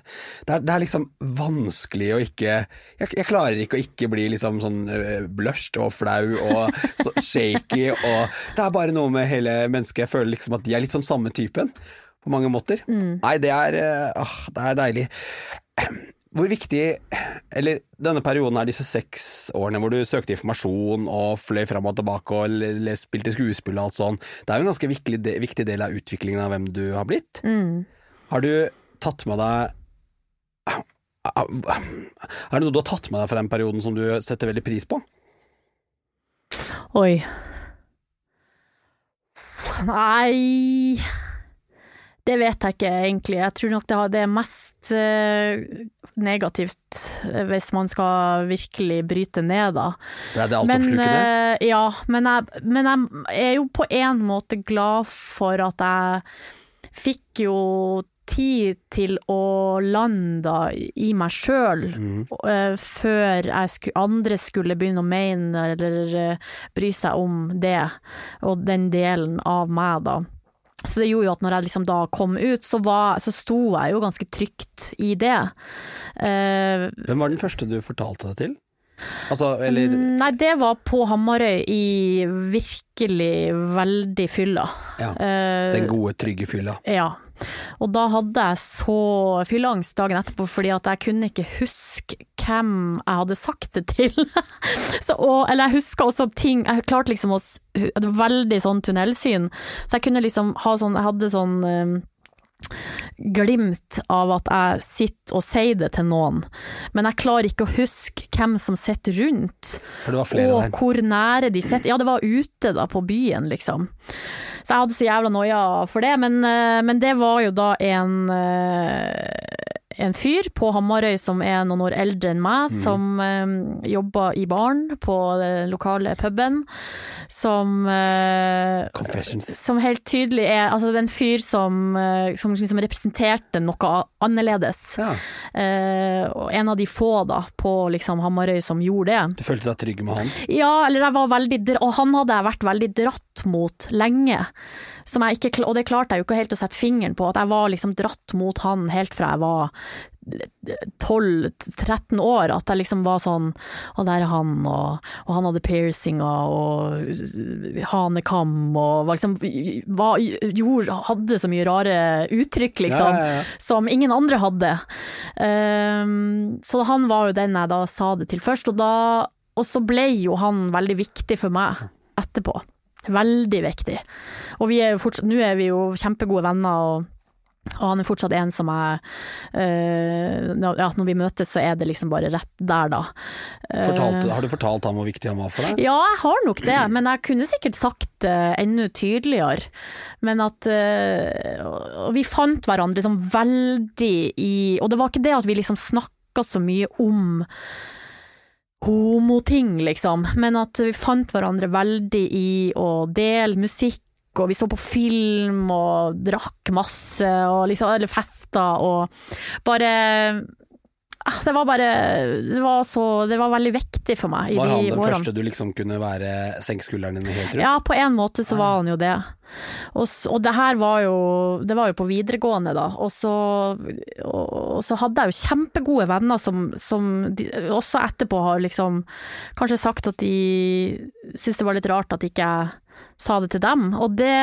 Det er, det er liksom vanskelig å ikke jeg, jeg klarer ikke å ikke bli liksom sånn øh, blushed og flau og så shaky og Det er bare noe med hele mennesket. Jeg føler liksom at de er litt sånn samme typen på mange måter. Nei, det er øh, åh, det er deilig. Hvor viktig Eller denne perioden her, disse seks årene hvor du søkte informasjon og fløy fram og tilbake og spilte skuespill og alt sånn, det er jo en ganske viktig del av utviklingen av hvem du har blitt. mm. Har du tatt med deg Er det noe du har tatt med deg fra den perioden som du setter veldig pris på? Oi. Nei Det vet jeg ikke egentlig. Jeg tror nok det er mest eh, negativt eh, hvis man skal virkelig bryte ned, da. Det er det altoppslukende? eh, ja, men jeg, men jeg er jo på en måte glad for at jeg fikk jo tid til å lande i meg sjøl, Mhm. eh, før sku, andre skulle begynne å mene eller eh, bry seg om det, og den delen av meg, da. Så det gjorde jo at når jeg liksom da kom ut, så, var, så sto jeg jo ganske trygt i det. Uh, Hvem var den første du fortalte det til? Altså, eller Mm, Nei, det var på Hamarøy i virkelig veldig fylla. ja, den gode, trygge fylla. ja. Og da hadde jeg så fylleangst dagen etterpå fordi at jeg kunne ikke huske hvem jeg hadde sagt det til. så, og, eller jeg huska også ting Jeg klarte liksom å Det var veldig sånn tunnelsyn, så jeg kunne liksom ha sånn Jeg hadde sånn eh, glimt av at jeg sitter og sier det til noen, men jeg klarer ikke å huske hvem som sitter rundt. Og der. hvor nære de sitter. Ja, det var ute da, på byen, liksom. Så jeg hadde så jævla noia for det, men, eh, men det var jo da en, eh, en fyr på Hamarøy som er noen år eldre enn meg, mm. som eh, jobber i baren på den lokale puben. Som eh, Confessions. som helt tydelig er altså en fyr som, eh, som liksom representerte noe annerledes. Ja. Eh, og en av de få da på liksom Hamarøy som gjorde det. Du følte deg trygg med han? Ja, eller jeg var veldig Og han hadde jeg vært veldig dratt mot lenge. Ikke, og det klarte jeg jo ikke helt å sette fingeren på, at jeg var liksom dratt mot han helt fra jeg var 12-13 år. At jeg liksom var sånn Og der er han, og, og han hadde piercinger og hanekam og var liksom var, gjorde, Hadde så mye rare uttrykk, liksom Ja, ja, ja. som ingen andre hadde. Um, så han var jo den jeg da sa det til først, og, da, og så ble jo han veldig viktig for meg etterpå. Veldig viktig. Og vi er jo fortsatt, nå er vi jo kjempegode venner, og, og han er fortsatt en som jeg eh, når- ja, Når vi møtes, så er det liksom bare rett der, da. Fortalt, Eh, har du fortalt ham hvor viktig han var for deg? ja, jeg har nok det, men jeg kunne sikkert sagt det enda tydeligere. Men at eh, Og vi fant hverandre liksom veldig i Og det var ikke det at vi liksom snakka så mye om homoting, liksom, men at vi fant hverandre veldig i å dele musikk. Og vi så på film og drakk masse, og liksom, eller festa og bare Det var bare Det var så Det var veldig viktig for meg Var han de den årene. første du liksom kunne være senke skuldrene dine helt rundt? Ja, på en måte så var han jo det. Og, og det her var jo Det var jo på videregående, da. Og så, og, og så hadde jeg jo kjempegode venner som, som de, også etterpå har liksom kanskje sagt at de syntes det var litt rart at ikke jeg sa det til dem. Og det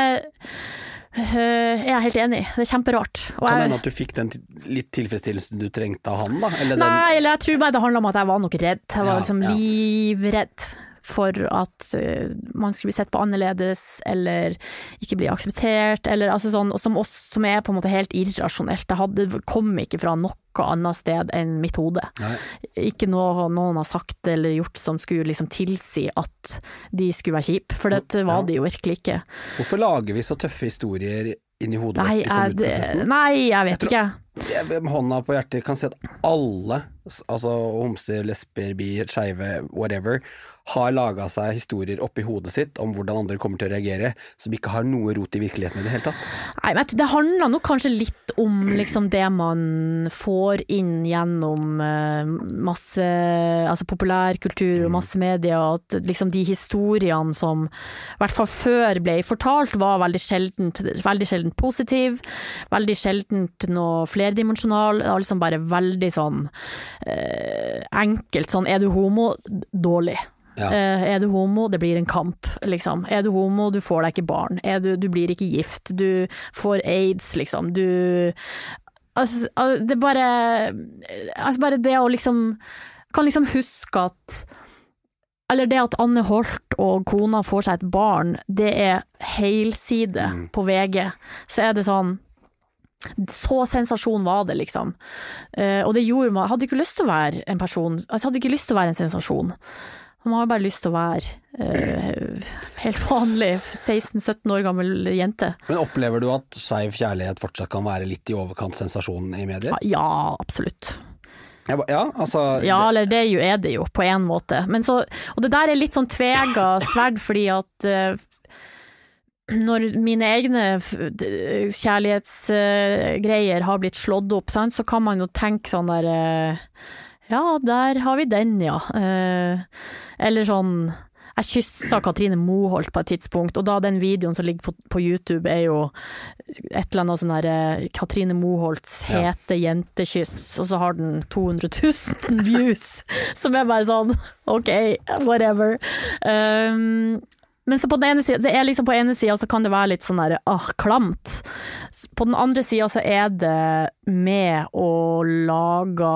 øh, er helt enig. Det er kjemperart. Og Kan jeg- hende at du fikk den litt tilfredsstillelsen du trengte av han, da? Eller Nei, eller jeg tror bare det handla om at jeg var nok redd. Jeg var Ja, liksom ja. livredd for at eh, man skulle bli sett på annerledes, eller ikke bli akseptert, eller altså sånn, og som, også, som er på en måte helt irrasjonelt. Det hadde, kom ikke fra noe annet sted enn mitt hode. Nei. Ikke noe noen har sagt eller gjort som skulle liksom tilsi at de skulle være kjipe, for det var Ja. de jo virkelig ikke. Hvorfor lager vi så tøffe historier inni hodet Nei, vårt i kommuneprosessen? nei, jeg vet Jeg tror- ikke. Jeg med hånda på hjertet kan si at alle, altså homser, lesber, bi, skeive, whatever, har laga seg historier oppi hodet sitt om hvordan andre kommer til å reagere, som ikke har noe rot i virkeligheten i det hele tatt. Nei, men det handler nok kanskje litt om liksom det man får inn gjennom eh, masse altså populærkultur og masse medier, at liksom de historiene som i hvert fall før ble fortalt, var veldig sjeldent, veldig sjeldent positive, veldig sjeldent noe flerdimensjonal, det var liksom bare veldig sånn eh, enkelt sånn, er du homo, dårlig. Ja. Eh, er du homo, det blir en kamp, liksom. Er du homo, du får deg ikke barn. Du, du blir ikke gift. Du får aids, liksom. Du Altså, det er bare Altså, bare det å liksom Kan liksom huske at Eller det at Anne Holt og kona får seg et barn, det er helside Mm. på VG. Så er det sånn så sensasjon var det, liksom. Eh, og det gjorde meg Jeg hadde ikke lyst til å være en person altså, Jeg hadde ikke lyst til å være en sensasjon. Man har bare lyst til å være eh, helt vanlig 16-17 år gammel jente. Men opplever du at skeiv kjærlighet fortsatt kan være litt i overkant sensasjon i medier? Ja, absolutt. Ja, ba- Ja, altså Ja, eller det er jo- er det jo, på en måte. Men så, og det der er litt sånn tvega sverd, fordi at eh, når mine egne kjærlighetsgreier har blitt slått opp, sant, så kan man jo tenke sånn der eh, Ja, der har vi den, ja. Eh, eller sånn jeg kyssa Katrine Moholt på et tidspunkt, og da den videoen som ligger på, på YouTube er jo et eller annet sånn der eh, Katrine Moholts Ja. hete jentekyss, og så har den 200 000 views, som er bare sånn ok, whatever. Um, men så på den ene sida, liksom så kan det være litt sånn der ah, klamt. På den andre sida så er det med å lage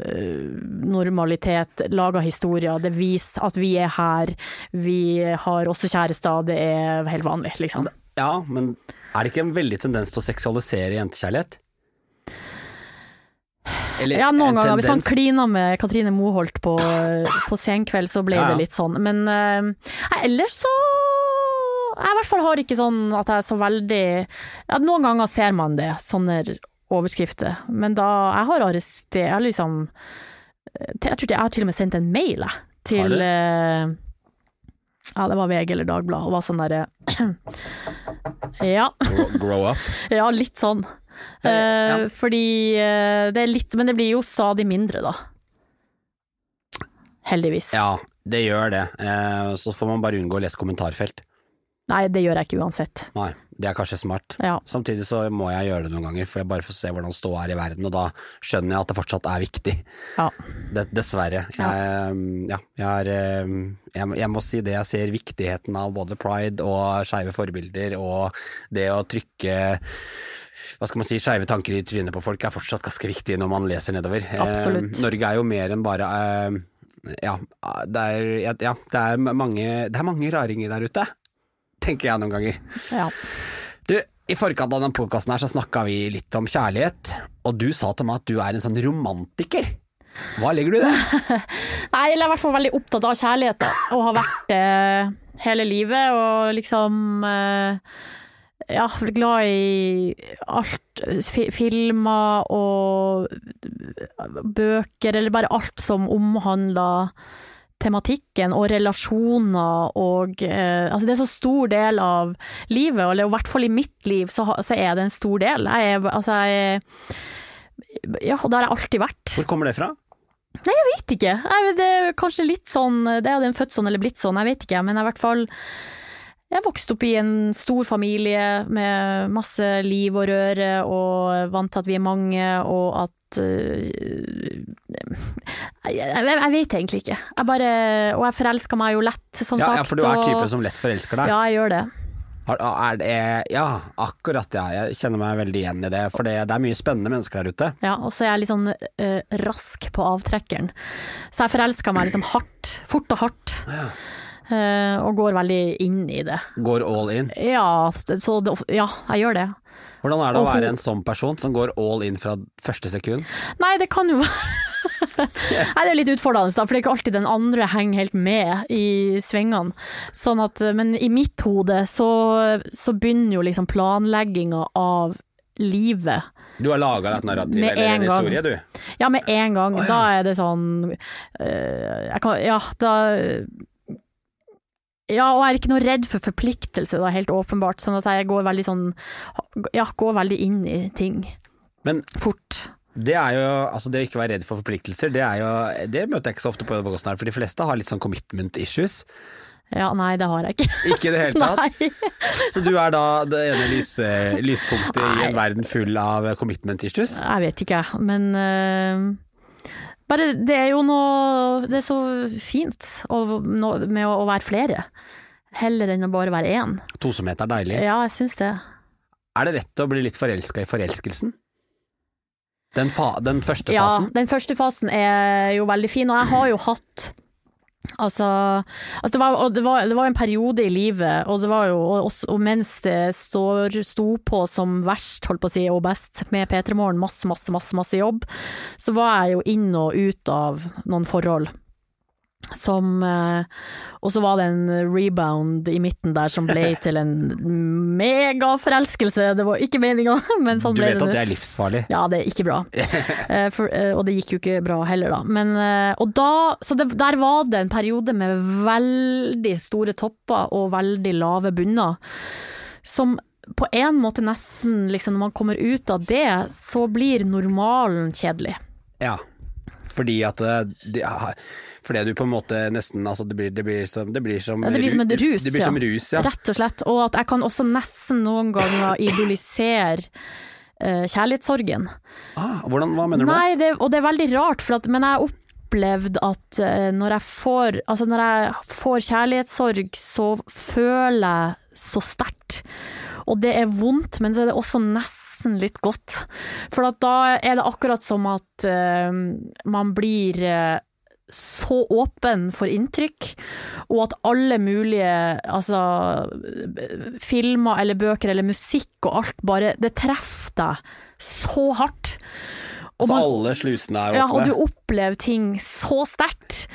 eh, normalitet, lage historier. Det viser at vi er her, vi har også kjærester, det er helt vanlig, liksom. Ja, men er det ikke en veldig tendens til å seksualisere jentekjærlighet? Eller Ja, noen en ganger. Hvis han klina med Katrine Moholt på, på senkveld, så ble Ja, det litt sånn. Men eh, nei, ellers så Jeg i hvert fall har ikke sånn at jeg er så veldig ja, Noen ganger ser man det, sånne overskrifter. Men da Jeg har arrestert Jeg har liksom Jeg tror jeg har til og med sendt en mail, jeg, til eh, Ja, det var VG eller Dagbladet, og var sånn derre Ja. Grow up. Ja, litt sånn. Eh, ja. Fordi eh, det er litt Men det blir jo stadig mindre, da. Heldigvis. Ja, det gjør det. Eh, så får man bare unngå å lese kommentarfelt. Nei, det gjør jeg ikke uansett. Nei, det er kanskje smart. Ja. Samtidig så må jeg gjøre det noen ganger, for jeg bare får se hvordan ståa er i verden, og da skjønner jeg at det fortsatt er viktig. ja. Det, dessverre. Jeg, ja, jeg, er, jeg, jeg må si det, jeg ser viktigheten av både pride og skeive forbilder, og det å trykke hva skal man si, skeive tanker i trynet på folk er fortsatt ganske viktig når man leser nedover. Eh, Absolutt. Norge er jo mer enn bare eh, ja, det er, ja, det er mange, det er mange raringer der ute, tenker jeg noen ganger. ja. Du, i forkant av denne podkasten her så snakka vi litt om kjærlighet, og du sa til meg at du er en sånn romantiker. Hva legger du i det? Nei, jeg er i hvert fall veldig opptatt av kjærlighet, da, og har vært det hele livet, og liksom eh, Ja, glad i alt. Filmer og bøker, eller bare alt som omhandler tematikken og relasjoner og eh, Altså, det er så stor del av livet, eller i hvert fall i mitt liv, så, så er det en stor del. Jeg er Altså, jeg Ja, det har jeg alltid vært. Hvor kommer det fra? vet ikke. Jeg det er kanskje litt sånn Det er en født sånn eller blitt sånn, jeg vet ikke. Men jeg i hvert fall Jeg vokste opp i en stor familie med masse liv og røre, og vant til at vi er mange, og at uh, jeg, jeg, jeg vet egentlig ikke. Jeg bare Og jeg forelska meg jo lett, som Ja, sagt. ja, for du er og- typen som lett forelsker deg. Ja, jeg gjør det. Er det, ja, akkurat ja. Jeg kjenner meg veldig igjen i det. For det, det er mye spennende mennesker der ute. Ja, og så er jeg litt sånn uh, rask på avtrekkeren. Så jeg forelska meg liksom hardt. Fort og hardt. Eh, og går veldig inn i det. Går all in. Ja, så ja, jeg gjør det. Hvordan er det å være en sånn person som går all in fra første sekund? Nei, det kan jo være Nei, det er litt utfordrende, da, for det er ikke alltid den andre henger helt med i svingene. Sånn at, men i mitt hode så, så begynner jo liksom planlegginga av livet. Du har laga et narrativ Med eller en en gang. historie, du. Ja, med en gang. Da er det sånn øh, kan, Ja, da Ja, og jeg er ikke noe redd for forpliktelse, da, helt åpenbart. Sånn at jeg går veldig sånn Ja, går veldig inn i ting. Men Fort. det er jo, altså det å ikke være redd for forpliktelser, det jo Det møter jeg ikke så ofte på her, for de fleste har litt sånn commitment issues. Ja, nei, det har jeg ikke. Ikke i det hele tatt. Nei. Så du er da det ene lys, lyspunktet i en verden full av commitment issues? Jeg vet ikke. Men øh, bare det er jo noe Det er så fint å, med å, å være flere. Heller enn å bare være én. Tosomhet er deilig. Ja, jeg syns det. Er det rett å bli litt forelska i forelskelsen? Den, fa den første Ja, den første fasen er jo veldig fin, og jeg har jo hatt Altså, altså det, var, det, var, det var en periode i livet, og, jo, og, og mens det står, sto på som verst, holdt på å si, og best, med P3 Morgen, masse, masse, masse, masse jobb, så var jeg jo inn og ut av noen forhold. Som eh, Og så var det en rebound i midten der som ble til en megaforelskelse. Det var ikke meninga, men sånn Du vet at det er livsfarlig. Ja, det er ikke bra. Eh, for, eh, og det gikk jo ikke bra heller, da. Men, og da, så det, der var det en periode med veldig store topper og veldig lave bunner. Som på en måte nesten, liksom, når man kommer ut av det, så blir normalen kjedelig. Ja. Fordi at det, det, Fordi du på en måte nesten altså det, blir, det, blir som, det blir som Ja, det blir som en ru- rus, Det blir ja. som rus, ja. Rett og slett. Og at jeg kan også nesten noen ganger idolisere uh, kjærlighetssorgen. Ah, hvordan, hva mener du med det? Nei, det, og det er veldig rart, at, men jeg har opplevd at eh, når jeg får Altså når jeg får kjærlighetssorg, så føler jeg så sterkt. Og det er vondt, men så er det også nesten litt godt. For da er det akkurat som at uh, man blir eh, så åpen for inntrykk, og at alle mulige altså, filmer eller bøker eller musikk og alt bare Det treffer deg så hardt. Og Altså man- alle slusene er ja, og du opplever ting så sterkt.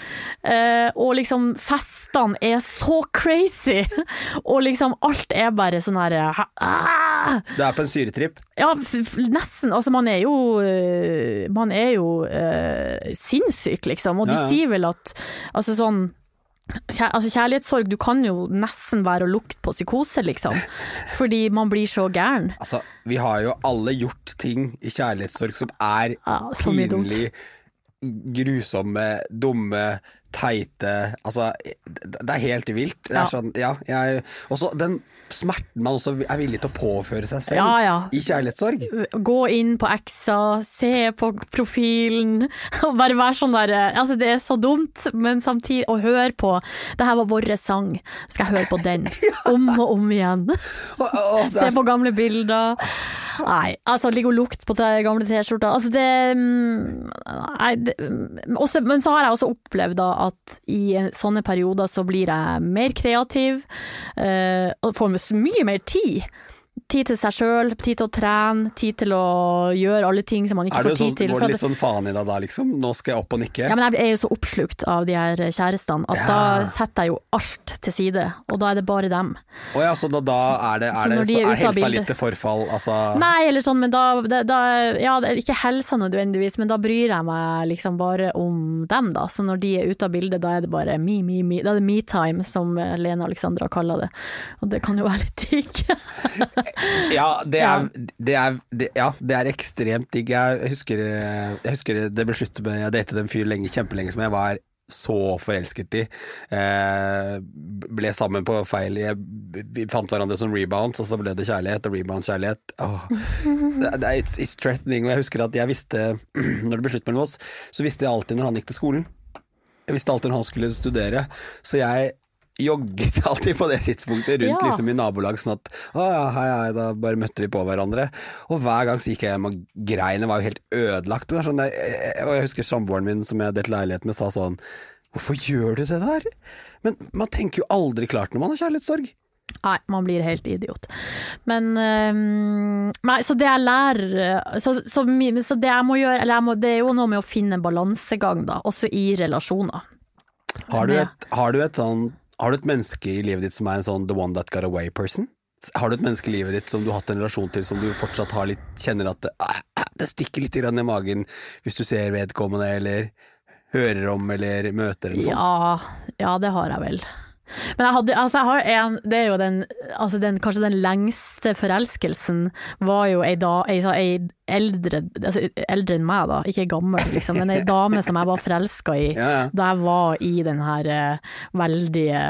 Eh, og liksom festene er så crazy. og liksom alt er bare sånn her ah! Du er på en syretripp. Ja, nesten. Altså, man er jo øh, Man er jo øh, sinnssyk, liksom. Og de Ja, ja. sier vel at altså sånn Kjær, altså kjærlighetssorg, du kan jo nesten være å lukte på psykose, liksom. Fordi man blir så gæren. Altså, vi har jo alle gjort ting i kjærlighetssorg som er Ja, pinlig, grusomme, dumme, teite Altså, det er helt vilt. Det er Ja. sånn, ja, jeg Også den smerten man også er villig til å påføre seg selv Ja, ja. i kjærlighetssorg. Gå inn på Exa, se på profilen, og bare være sånn der Altså, det er så dumt, men samtidig Og høre på Det her var vår sang, skal jeg høre på den om og om igjen. Og, og, og, Se på gamle bilder. Nei, altså ligg og lukt på gamle T-skjorter. Altså det mm, Nei, det, mm, også, men så har jeg også opplevd da at i sånne perioder så blir jeg mer kreativ, eh, og får mye mer tid. Tid til seg sjøl, tid til å trene, tid til å gjøre alle ting som man ikke får tid sånn, til. går det litt sånn faen i deg da, liksom? Nå skal jeg opp og nikke? ja, men jeg er jo så oppslukt av de her kjærestene at Ja. da setter jeg jo alt til side, og da er det bare dem. Å ja, så da, da er det, er, det, de så er er helsa litt til forfall? Altså Nei, eller sånn, men da, da, Ja, ikke helsa nødvendigvis, men da bryr jeg meg liksom bare om dem, da. Så når de er ute av bildet, da er det bare me, me, me. Da er det me-time, som Lene Alexandra kaller det. Og det kan jo være litt digg. Ja, det er, Det, er, det, ja, det er ekstremt digg. Jeg husker, jeg husker det ble slutt med Jeg datet en fyr lenge, kjempelenge som jeg var så forelsket i. Eh, ble sammen på feil jeg, Vi fant hverandre som rebounds, og så ble det kjærlighet, og rebound-kjærlighet. Åh. Det, det er, it's, it's threatening. Og jeg husker at jeg visste Når det ble slutt mellom oss, så visste jeg alltid når han gikk til skolen. Jeg visste alltid når han skulle studere, så jeg jogget alltid på det tidspunktet rundt Ja. liksom i nabolag, sånn at å ja, hei, hei, da bare møtte vi på hverandre. Og hver gang så gikk jeg hjem og greiene var jo helt ødelagt. Sånn, jeg, og jeg husker samboeren min som jeg delte leilighet med, sa sånn Hvorfor gjør du det der? Men man tenker jo aldri klart når man har kjærlighetssorg. Nei, man blir helt idiot. Men øhm, Nei, så det jeg lærer Så, så, så det jeg må gjøre Eller jeg må, det er jo noe med å finne en balansegang, da, også i relasjoner. Har du et, har du et sånn Har du et menneske i livet ditt som er en sånn the one that got away person? Har du et menneske i livet ditt som du har hatt en relasjon til, som du fortsatt litt, kjenner at "Æ, æ, det stikker litt i magen hvis du ser vedkommende, eller hører om, eller møter, eller sånt? Ja, ja, det har jeg vel. Men jeg hadde, altså jeg har en, det er jo den, altså den, kanskje den lengste forelskelsen var jo ei, da, ei, ei eldre, altså eldre enn meg da, ikke gammel liksom, men ei dame som jeg var forelska i Ja, ja. da jeg var i den her eh, veldige,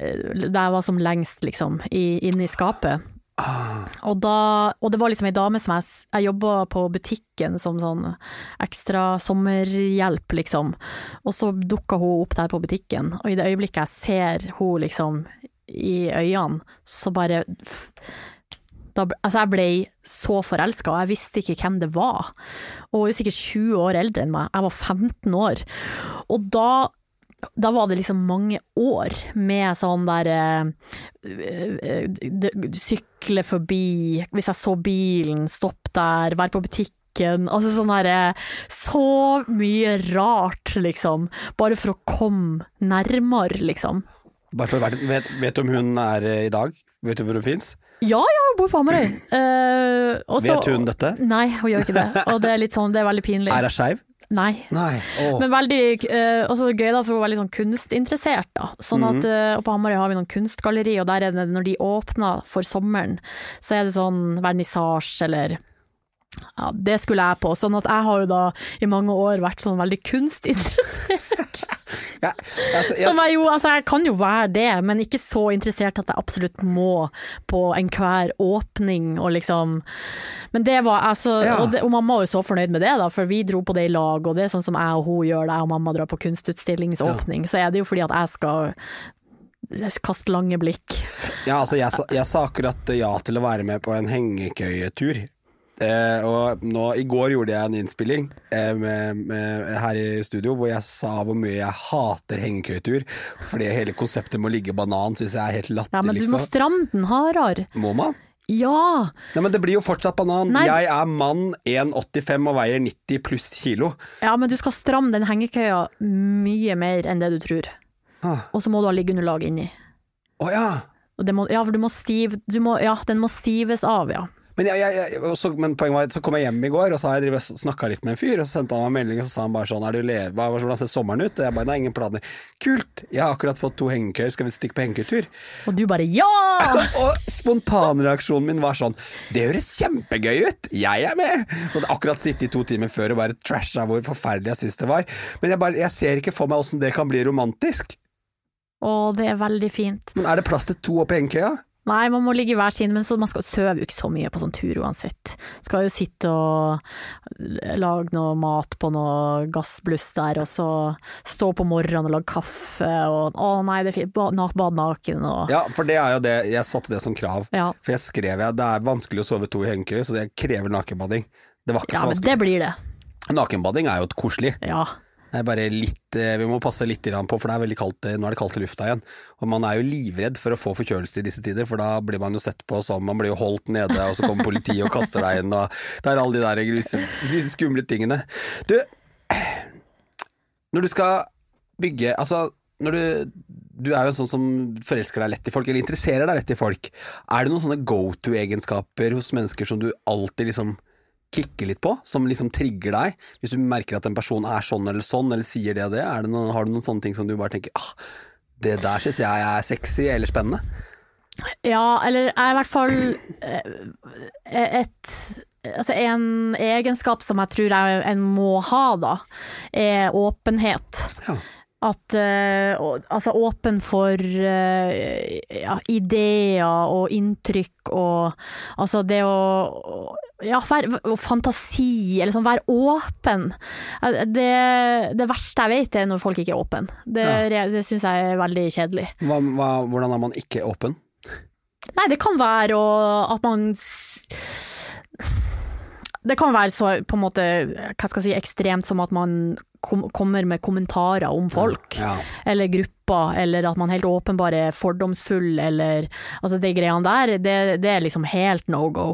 eh, da jeg var som lengst liksom, i, inne i skapet. Og, da, og det var liksom ei dame som jeg, jeg jobba på butikken som sånn ekstra sommerhjelp, liksom. Og så dukka hun opp der på butikken, og i det øyeblikket jeg ser hun liksom i øynene, så bare da, altså jeg ble så forelska, og jeg visste ikke hvem det var. Og hun er sikkert 20 år eldre enn meg, jeg var 15 år. Og da da var det liksom mange år med sånn der eh, eh, Sykle forbi, hvis jeg så bilen, stopp der, være på butikken. Altså sånn derre Så mye rart, liksom. Bare for å komme nærmere, liksom. Vet, vet du om hun er eh, i dag? Vet du hvor hun fins? Ja, ja, hun bor på Hamarøy. Uh, Vet hun dette? Nei, hun gjør ikke det. Og det er sånn, det er veldig pinlig. Er hun skeiv? Nei. Nei. Oh. Men veldig uh, også gøy da, for hun var veldig sånn kunstinteressert. Da. Sånn Mhm. at, uh, og på Hamarøy har vi noen kunstgalleri, og der er det når de åpner for sommeren, så er det sånn vernissasje eller ja, det skulle jeg på. Sånn at jeg har jo da i mange år vært sånn veldig kunstinteressert. Ja, altså, jeg, Som jeg jo, altså jeg kan jo være det, men ikke så interessert at jeg absolutt må på enhver åpning og liksom Men det var altså Ja. og, det, og mamma var jo så fornøyd med det, da, for vi dro på det i lag, og det er sånn som jeg og hun gjør det, jeg og mamma drar på kunstutstillingsåpning, så er det jo fordi at jeg skal kaste lange blikk. Ja, altså jeg, jeg sa akkurat ja til å være med på en hengekøyetur. Eh, og nå, I går gjorde jeg en innspilling eh, med, med, her i studio hvor jeg sa hvor mye jeg hater hengekøytur. Fordi hele konseptet med å ligge banan syns jeg er helt latterlig. Ja, men du må liksom. stramme den hardere. Må man? Ja! Nei, men det blir jo fortsatt banan. Nei. Jeg er mann 1,85 og veier 90 pluss kilo. Ja, men du skal stramme den hengekøya mye mer enn det du tror. Ah. Og så må du ha liggeunderlag inni. Å ja! Og det må, ja, for du må stiv, du må, ja, den må stives av, ja. Men, jeg, jeg, jeg, så, men poenget var så kom jeg hjem i går, og så har jeg snakka litt med en fyr, og så sendte han meg en melding, og så sa han bare sånn er du le hva, Hvordan ser sommeren ut? Og jeg bare nei, ingen planer. Kult! Jeg har akkurat fått to hengekøyer, skal vi stikke på hengekøytur? Og du bare ja! og spontanreaksjonen min var sånn Det høres kjempegøy ut! Jeg er med! Og hadde akkurat sittet i to timer før og bare trasha hvor forferdelig jeg syns det var. Men jeg, bare, jeg ser ikke for meg åssen det kan bli romantisk. Å, det er veldig fint. Men er det plass til to oppe i hengekøya? Nei, man må ligge hver sin, men så man skal søve jo ikke så mye på sånn tur uansett. Skal jo sitte og lage noe mat på noe gassbluss der, og så stå på morgenen og lage kaffe og å nei, det er fint, bade naken og Ja, for det er jo det, jeg satte det som krav. Ja. For jeg skrev jeg det er vanskelig å sove to i hengekøye, så det krever nakenbading. Det var ikke Ja, så men det blir det. Nakenbading er jo et koselig. Ja. Det er bare litt, eh, vi må passe litt på, for er kaldt, eh, nå er det kaldt i lufta igjen. Og man er jo livredd for å få forkjølelse i disse tider, for da blir man jo sett på som Man blir jo holdt nede, og så kommer politiet og kaster deg inn, og det er alle de der de skumle tingene. Du, når du skal bygge Altså, når du du er jo en sånn som forelsker deg lett i folk, eller interesserer deg lett i folk. Er det noen sånne go to-egenskaper hos mennesker som du alltid liksom kikker litt på, som liksom trigger deg? Hvis du merker at en person er sånn eller sånn, eller sier det og det, er det noen, har du noen sånne ting som du bare tenker ah, det der syns jeg er sexy eller spennende? Ja, eller er i hvert fall eh, et Altså en egenskap som jeg tror jeg en må ha, da, er åpenhet. Ja. At uh, Altså åpen for uh, ja, ideer og inntrykk og Altså det å Ja, være, fantasi, eller sånn, være åpen. Det, det verste jeg vet er når folk ikke er åpen. Det, det syns jeg er veldig kjedelig. Hva, hva, hvordan er man ikke åpen? Nei, det kan være å, at man Det kan være så på en måte, hva skal jeg si, ekstremt som at man kom, kommer med kommentarer om folk, Ja. eller grupper, eller at man helt åpenbart er fordomsfull, eller altså de greiene der, det, det er liksom helt no go.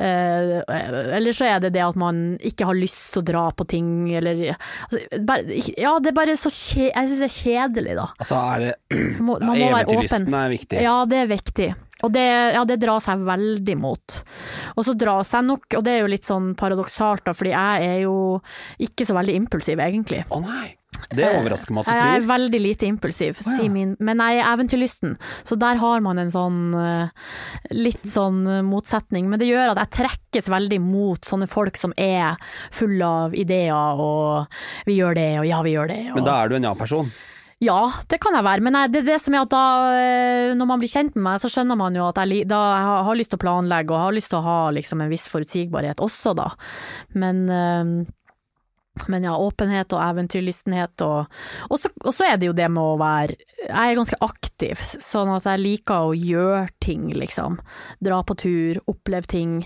Eh, eller så er det det at man ikke har lyst til å dra på ting, eller altså, bare, Ja, det er bare så kje, Jeg syns det er kjedelig, da. Altså er det Man man må være åpen. Eventyrlysten er viktig. Ja, det er viktig. Og det, ja, det drar seg veldig mot. Og så drar seg nok, og det er jo litt sånn paradoksalt da, fordi jeg er jo ikke så veldig impulsiv egentlig. Å nei, det overrasker meg at du sier. Jeg er veldig lite impulsiv, ja. sier min, men jeg er eventyrlysten. Så der har man en sånn eh, litt sånn eh, motsetning. Men det gjør at jeg trekkes veldig mot sånne folk som er fulle av ideer og vi gjør det og ja, vi gjør det. Og... Men da er du en ja-person. Ja, det kan jeg være, men det er det som er at da, eh, når man blir kjent med meg, så skjønner man jo at jeg, da jeg har- lyst til å planlegge, og har lyst til å ha liksom en viss forutsigbarhet også, da. Men, eh, men ja, åpenhet og eventyrlystenhet og Og så og så er det jo det med å være Jeg er ganske aktiv, sånn at jeg liker å gjøre ting, liksom. Dra på tur, oppleve ting.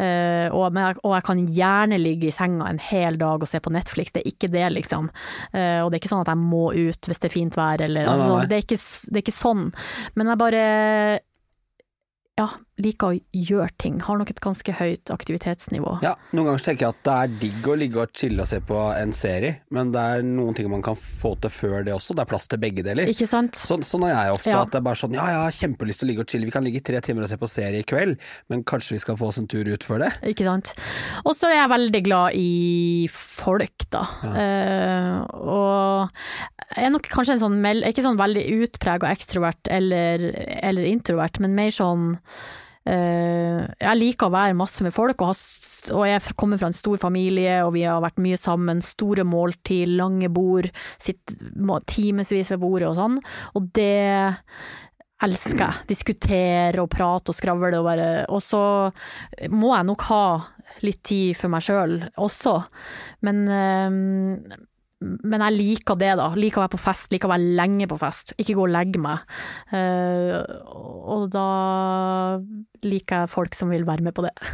Uh, og, og jeg kan gjerne ligge i senga en hel dag og se på Netflix, det er ikke det, liksom. Uh, og det er ikke sånn at jeg må ut hvis det er fint vær, eller altså, det, er ikke, det er ikke sånn. Men jeg bare ja, liker å gjøre ting. Har nok et ganske høyt aktivitetsnivå. Ja, Noen ganger tenker jeg at det er digg å ligge og chille og se på en serie, men det er noen ting man kan få til før det også. Det er plass til begge deler. Ikke sant? Sånn, sånn er jeg ofte. Ja. At det er bare sånn Ja, jeg har kjempelyst til å ligge og chille. Vi kan ligge i tre timer og se på serie i kveld, men kanskje vi skal få oss en tur ut før det? Ikke sant. Og så er jeg veldig glad i folk, da. Eh, og jeg er nok kanskje en sånn mel- ikke sånn veldig utprega ekstrovert eller, eller introvert, men mer sånn eh, Jeg liker å være masse med folk, og, has, og jeg kommer fra en stor familie, og vi har vært mye sammen. Store måltid, lange bord, sitter timevis ved bordet og sånn. Og det elsker jeg. Diskutere og prate og skravle og bare Og så må jeg nok ha litt tid for meg sjøl også, men eh, men jeg liker det, da. Liker å være på fest, liker å være lenge på fest. Ikke gå og legge meg. Uh, og da liker jeg folk som vil være med på det.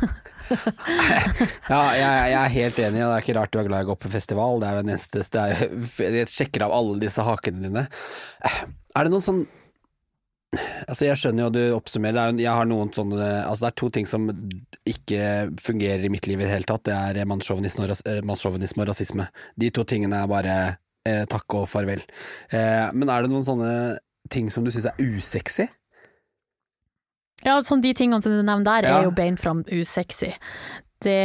Ja, jeg, jeg er helt enig, og det er ikke rart du er glad i å gå på festival. Det er jo den eneste Jeg sjekker av alle disse hakene dine. Er det noen sånn Altså Jeg skjønner jo at du oppsummerer. Er, jeg har noen sånne Altså Det er to ting som ikke fungerer i mitt liv i det hele tatt. Det er mannssjåvinisme og, ras- eh, og rasisme. De to tingene er bare eh, takk og farvel. Eh, men er det noen sånne ting som du syns er usexy? Ja, sånn de tingene som du nevner der, Ja. er jo beint fram usexy. Det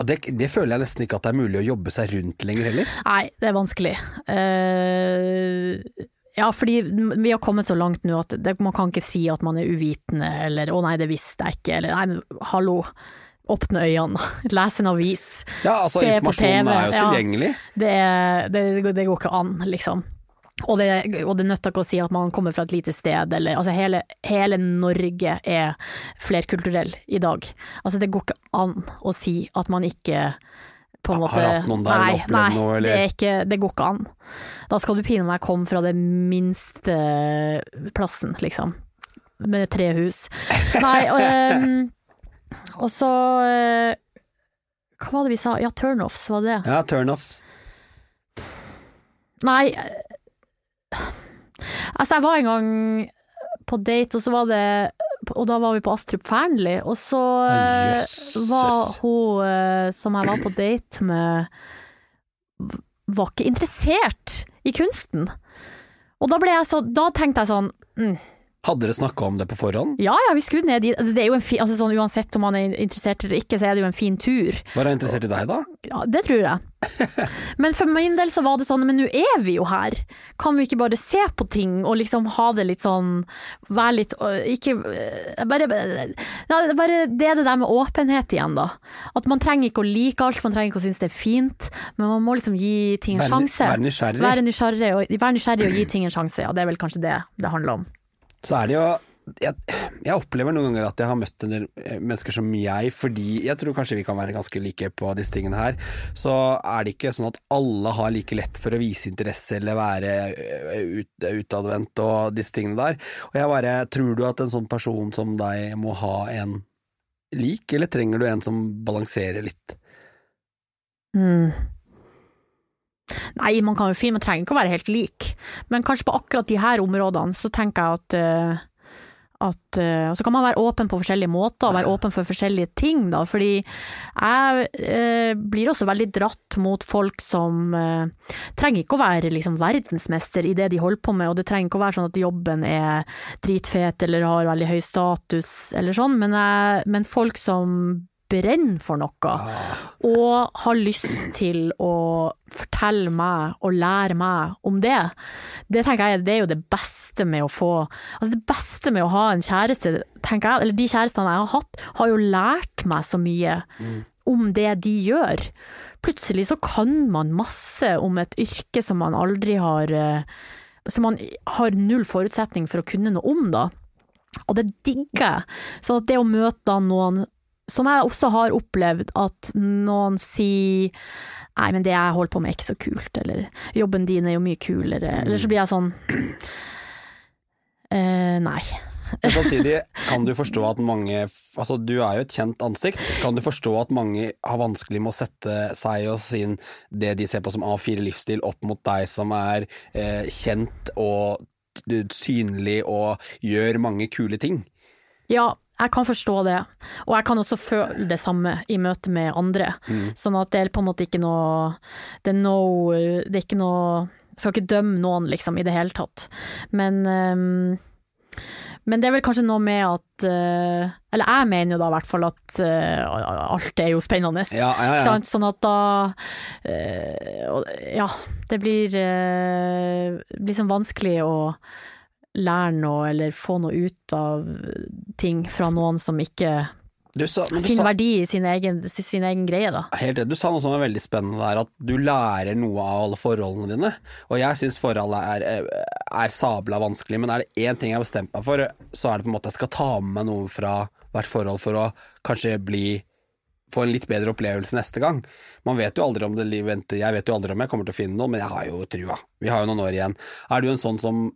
Og det, det føler jeg nesten ikke at det er mulig å jobbe seg rundt lenger heller. Nei, det er vanskelig. Eh, ja, fordi vi har kommet så langt nå at det, man kan ikke si at man er uvitende, eller 'å nei, det visste jeg ikke', eller 'nei, men hallo'. Åpne øynene, lese en avis. Ja, altså Se på informasjonen TV, er jo ja. tilgjengelig. Det, er- det, det går ikke an, liksom. Og det, og det nytter ikke å si at man kommer fra et lite sted, eller altså hele, hele Norge er flerkulturell i dag. Altså det går ikke an å si at man ikke på en Har måte hatt noen der Nei, opplevd nei, noe, eller? Det, ikke, det går ikke an. Da skal du pine meg komme fra det minste plassen, liksom. Med tre hus. Nei, og, um, og så eh, Hva var det vi sa? Ja, turnoffs, var det det? Ja, turnoffs. Nei Altså, jeg var en gang på date, og så var det Og da var vi på Astrup Fearnley, og så eh, var hun eh, som jeg var på date med, var ikke interessert i kunsten. Og da ble jeg så Da tenkte jeg sånn mm, Hadde dere snakka om det på forhånd? Ja ja, vi skulle ned dit. Altså, det er jo en fi, altså, sånn, uansett om man er interessert eller ikke, så er det jo en fin tur. Var hun interessert i deg da? Ja, det tror jeg. Men for min del så var det sånn, men nå er vi jo her. Kan vi ikke bare se på ting og liksom ha det litt sånn Være litt Ikke øh, Bare, bare Det er det der med åpenhet igjen, da. At man trenger ikke å like alt, man trenger ikke å synes det er fint, men man må liksom gi ting en sjanse. være nysgjerrig. Være nysgjerrig, og, være nysgjerrig og gi ting en sjanse, ja. Det er vel kanskje det det handler om. Så er det jo jeg, jeg opplever noen ganger at jeg har møtt en del eh, mennesker som jeg, fordi jeg tror kanskje vi kan være ganske like på disse tingene her, så er det ikke sånn at alle har like lett for å vise interesse eller være eh, ut, utadvendt og disse tingene der. Og jeg bare Tror du at en sånn person som deg må ha en lik, eller trenger du en som balanserer litt? Mm. Nei, man kan jo fint, man trenger ikke å være helt lik, men kanskje på akkurat de her områdene så tenker jeg at eh, at uh, så kan man være åpen på forskjellige måter, og være åpen for forskjellige ting, da. Fordi jeg uh, blir også veldig dratt mot folk som uh, trenger ikke å være liksom verdensmester i det de holder på med, og det trenger ikke å være sånn at jobben er dritfet eller har veldig høy status eller sånn, men, men folk som brenner for noe og har lyst til å fortelle meg og lære meg om det, det tenker jeg det er jo det beste med å få Altså det beste med å ha en kjæreste, tenker jeg, eller de kjærestene jeg har hatt, har jo lært meg så mye om det de gjør. Plutselig så kan man masse om et yrke som man aldri har eh, Som man har null forutsetning for å kunne noe om, da. Og det digger jeg. Så det å møte noen som jeg også har opplevd at noen sier Nei, men det jeg holder på med er ikke så kult, eller jobben din er jo mye kulere, eller så blir jeg sånn eh, Nei. Men samtidig kan du forstå at mange Altså, du er jo et kjent ansikt. Kan du forstå at mange har vanskelig med å sette seg og sin det de ser på som A4 livsstil, opp mot deg som er eh, kjent og synlig og gjør mange kule ting? Ja, jeg kan forstå det, og jeg kan også føle det samme i møte med andre. Sånn at det er på en måte ikke noe Det er, no, det er ikke noe Jeg skal ikke dømme noen, liksom, i det hele tatt. Men um, men det er vel kanskje noe med at eh, Eller jeg mener jo da i hvert fall at eh, alt er jo spennende. Ja, ja, ja. Sant? Sånn at da eh, Ja, det blir, blir sånn vanskelig å lære noe eller få noe ut av ting fra noen som ikke Du sa, du finner sa, verdi i sin egen, sin egen greie, da. helt rett, du sa noe som er veldig spennende der, at du lærer noe av alle forholdene dine. Og jeg syns forholdet er, eh, er sabla vanskelig, men er det én ting jeg har bestemt meg for, så er det på en måte jeg skal ta med meg noe fra hvert forhold for å kanskje bli få en litt bedre opplevelse neste gang. Man vet jo aldri om det venter, jeg vet jo aldri om jeg kommer til å finne noe, men jeg har jo trua. Vi har jo noen år igjen. Er du en sånn som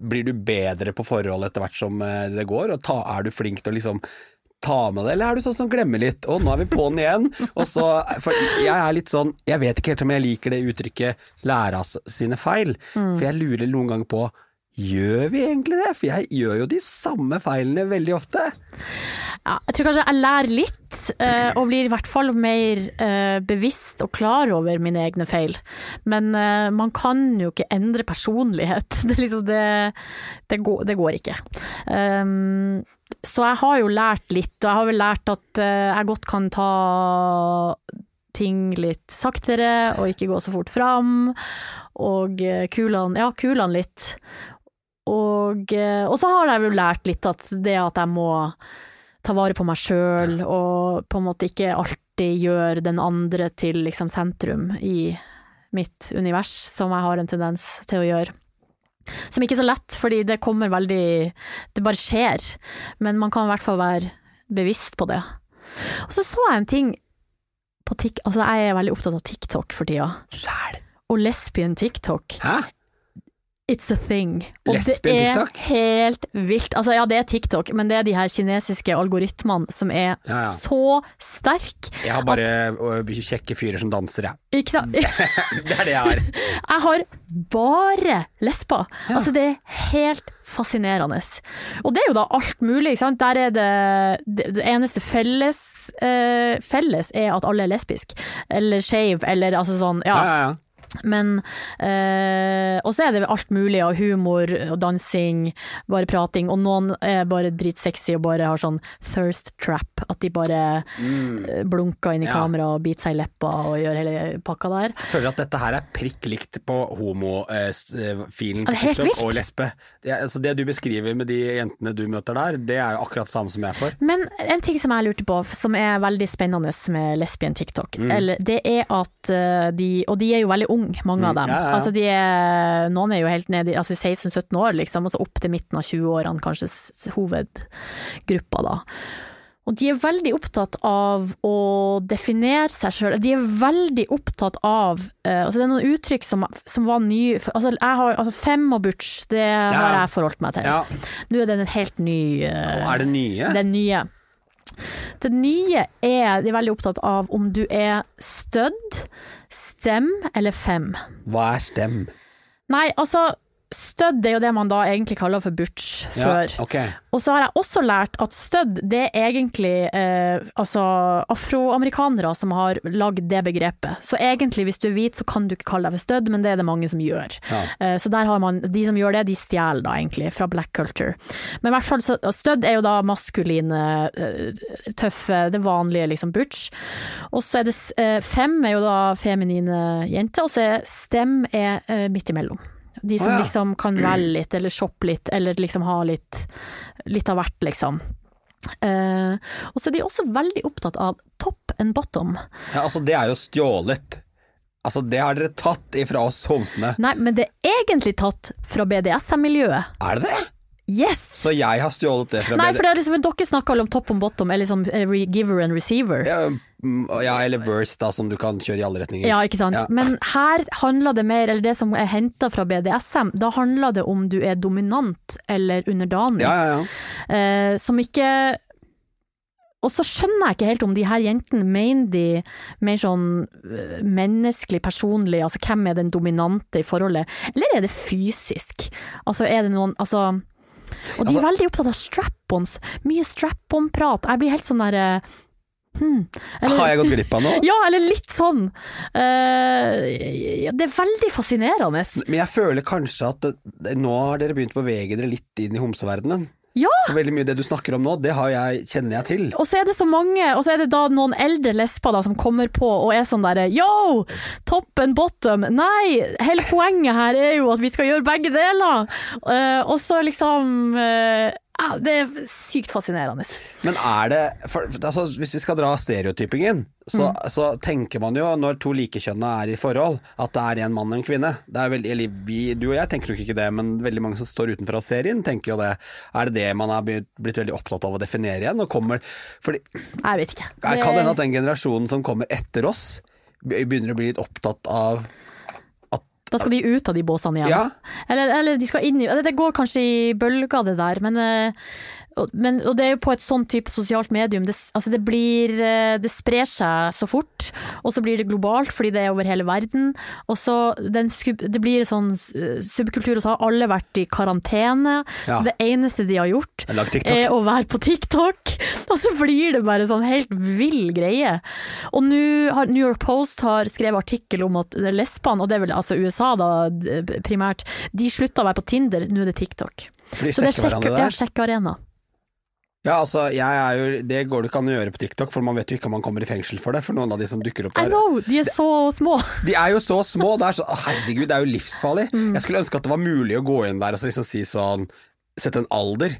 blir du bedre på forhold etter hvert som eh, det går, og ta, er du flink til å liksom ta med det, eller er du sånn som glemmer litt? Å, nå er vi på'n igjen. Og så, for jeg er litt sånn, jeg vet ikke helt om jeg liker det uttrykket 'lære av sine feil', for jeg lurer noen ganger på Gjør vi egentlig det? For jeg gjør jo de samme feilene veldig ofte. Ja, jeg tror kanskje jeg lærer litt, eh, og blir i hvert fall mer eh, bevisst og klar over mine egne feil. Men eh, man kan jo ikke endre personlighet. Det, liksom det, det, går, det går ikke. Um, så jeg har jo lært litt, og jeg har vel lært at jeg godt kan ta ting litt saktere, og ikke gå så fort fram. Og kulene, ja, kulene litt. Og, eh, og så har jeg jo lært litt at det at jeg må ta vare på meg sjøl, og på en måte ikke alltid gjøre den andre til liksom sentrum i mitt univers, som jeg har en tendens til å gjøre. Som ikke er så lett, fordi det kommer veldig Det bare skjer. Men man kan i hvert fall være bevisst på det. Og så så jeg en ting på TikTok Altså, jeg er veldig opptatt av TikTok for tida. Sjæl. Og lesbien TikTok. Hæ? It's a thing. Og Lesbian det er TikTok? helt vilt. Altså ja, det er TikTok, men det er de her kinesiske algoritmene som er Ja, ja. så sterke. Jeg har bare at, kjekke fyrer som danser, jeg. Ikke sant? Det er det jeg har. Jeg har bare lesber. Altså det er helt fascinerende. Og det er jo da alt mulig, ikke sant. Der er det Det, det eneste felles, uh, felles er at alle er lesbiske. Eller skeive, eller altså sånn, Ja, ja, ja. Men eh, Og så er det alt mulig av humor og dansing, bare prating, og noen er bare dritsexy og bare har sånn thirst trap, at de bare mm. blunker inn i. Ja. kamera og biter seg i leppa og gjør hele pakka der. Føler at dette her er prikk likt på homofilen eh, på TikTok og lesbe. Det, altså det du beskriver med de jentene du møter der, det er jo akkurat samme som jeg får. Men en ting som jeg lurte på, som er veldig spennende med lesbien TikTok, Mm. eller, det er at eh, de Og de er jo veldig unge, mange av Mm, dem. ja, ja, ja. Altså de er, noen er jo helt nede i altså 16-17 år, liksom, og så opp til midten av 20-årene, kanskje hovedgruppa, da. Og de er veldig opptatt av å definere seg sjøl. De er veldig opptatt av uh, Altså det er noen uttrykk som, som var nye altså, har, altså Fem og butch, det har jeg forholdt meg til. Ja. Nå er det en helt ny uh, er det nye? det nye. Det nye er de er veldig opptatt av om du er stødd, stem eller fem. Hva er stem? Nei, altså stødd er jo det man da egentlig kaller for butch før. Ja, okay. Og så har jeg også lært at stødd det er egentlig eh, altså afroamerikanere som har lagd det begrepet. Så egentlig hvis du er hvit så kan du ikke kalle deg for stødd, men det er det mange som gjør. Ja. Eh, så der har man, de som gjør det, de stjeler da egentlig fra black culture. Men i hvert fall stødd er jo da maskuline, eh, tøffe, det vanlige liksom butch. Og så er det eh, fem er jo da feminine jenter, og så er stem er eh, midt imellom. De som oh, ja. liksom kan velge litt, eller shoppe litt, eller liksom ha litt, litt av hvert, liksom. Eh, og så er de også veldig opptatt av top and bottom. Ja, altså det er jo stjålet. Altså det har dere tatt ifra oss homsene. Nei, men det er egentlig tatt fra BDSM-miljøet. Er det det? Yes! Så jeg har stjålet det fra Nei, for det er liksom, dere snakker alle om top og bottom, eller liksom eh, giver and receiver. ja, mm, ja, eller verse da, som du kan kjøre i alle retninger. Ja, ikke sant. Ja. Men her handler det mer, eller det som er henta fra BDSM, da handler det om du er dominant eller underdanig. Ja, ja, ja. Eh, som ikke Og så skjønner jeg ikke helt om de her jentene mener de mer sånn øh, menneskelig, personlig, altså hvem er den dominante i forholdet, eller er det fysisk? Altså er det noen Altså Og de er Altså- veldig opptatt av strap-ons. Mye strap-on-prat. Jeg blir helt sånn derre hmm. Eller- Har jeg gått glipp av noe? ja, eller litt sånn. Uh, det er veldig fascinerende. Men jeg føler kanskje at det, det, nå har dere begynt å bevege dere litt inn i homseverdenen. Ja! For veldig mye av det du snakker om nå, det har jeg, kjenner jeg til. Og så er det så mange, og så er det da noen eldre lesber da som kommer på og er sånn derre yo, top and bottom. Nei, hele poenget her er jo at vi skal gjøre begge deler. Uh, og så liksom eh, ja, Det er sykt fascinerende. Men er det for, altså, Hvis vi skal dra stereotypingen, så, Mm. så tenker man jo når to likekjønna er i forhold, at det er en mann og en kvinne. Det er veldig, vi, du og jeg tenker nok ikke det, men veldig mange som står utenfor av serien, tenker jo det. Er det det man har blitt, veldig opptatt av å definere igjen? Og kommer, fordi, Jeg vet ikke. kan det Det- hende at den generasjonen som kommer etter oss, begynner å bli litt opptatt av Da skal de ut av de båsene igjen. Ja, Eller, eller de skal inn i Det går kanskje i bølger, det der, men, eh, men, og det er jo på et sånn type sosialt medium. Det, altså det, blir, eh, det sprer seg så fort, og så blir det globalt fordi det er over hele verden. Og så den, det blir sånn subkultur, og så har alle vært i karantene. Ja. Så det eneste de har gjort, er å være på TikTok. Og så blir det bare sånn helt vill greie. Og nå har New York Post har skrevet artikkel om at lesbene, og det er vel altså USA da primært, de slutta å være på Tinder, nå er det TikTok. For de Så det er sjekker sjekkearena. Ja, altså, jeg er jo, det går det ikke an å gjøre på TikTok, for man vet jo ikke om man kommer i fengsel for det. For noen av de som dukker opp I der know, de er så små. De er jo så små. Det er så, herregud, det er jo livsfarlig. Mm. Jeg skulle ønske at det var mulig å gå inn der og så liksom si sånn Sette en alder.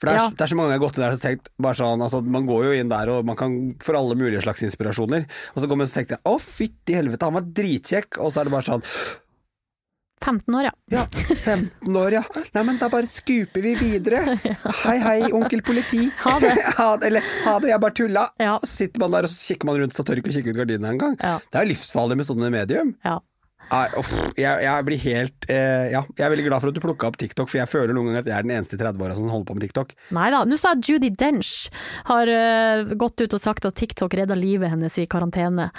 For det er, Ja. det er så mange ganger jeg har gått inn der og tenkt bare sånn, altså, Man går jo inn der og man kan få alle mulige slags inspirasjoner. Og så går man og så tenkte jeg å fytti helvete, han var dritkjekk. Og så er det bare sånn 15 år, ja. ja, 15 år, ja. Nei, men da bare skuper vi videre. Hei, hei, onkel politi. Ha det. ha det. Eller ha det, jeg bare tulla. Ja. Så sitter man der og så kikker man rundt, så tør ikke å kikke ut gardinene engang. Ja. Det er livsfarlig med sånne medium. ja. Uff, jeg, jeg blir helt eh, Ja, jeg er veldig glad for at du plukka opp TikTok, for jeg føler noen ganger at jeg er den eneste i 30-åra som holder på med TikTok. Nei da. Nå sa Judy Dench har uh, gått ut og sagt at TikTok redda livet hennes i karantene.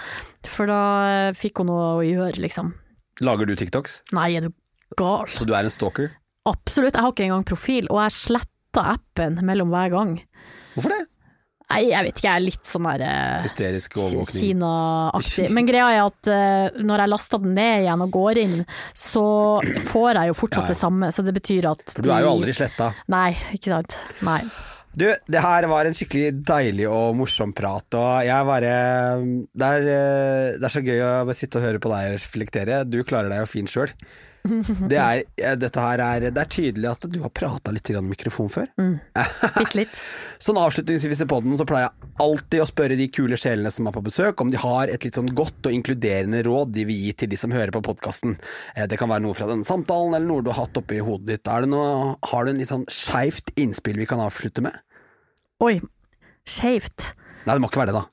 For da eh, fikk hun noe å gjøre, liksom. Lager du TikToks? Nei, er du gal? Så du er en stalker? Absolutt. Jeg har ikke engang profil, og jeg sletter appen mellom hver gang. Hvorfor det? Nei, jeg vet ikke, jeg er litt sånn der eh, Hysterisk overvåkning. Kina-aktig. Men greia er at uh, når jeg laster den ned igjen og går inn, så får jeg jo fortsatt Ja, ja. det samme. Så det betyr at For du er jo aldri sletta. Nei, ikke sant. Nei. Du, det her var en skikkelig deilig og morsom prat, og jeg bare Det er, eh, det er så gøy å bare sitte og høre på deg reflektere. Du klarer deg jo fint sjøl. Det er, eh, dette her er, det er tydelig at du har prata litt i mikrofon før. Bitte litt. Sånn avslutningsvis i poden så pleier jeg alltid å spørre de kule sjelene som er på besøk, om de har et litt sånn godt og inkluderende råd de vil gi til de som hører på podkasten. Det kan være noe fra denne samtalen, eller noe du har hatt oppi hodet ditt. Er det noe, har du en litt sånn skeivt innspill vi kan avslutte med? Oi. Skeivt. Nei, det må ikke være det, da.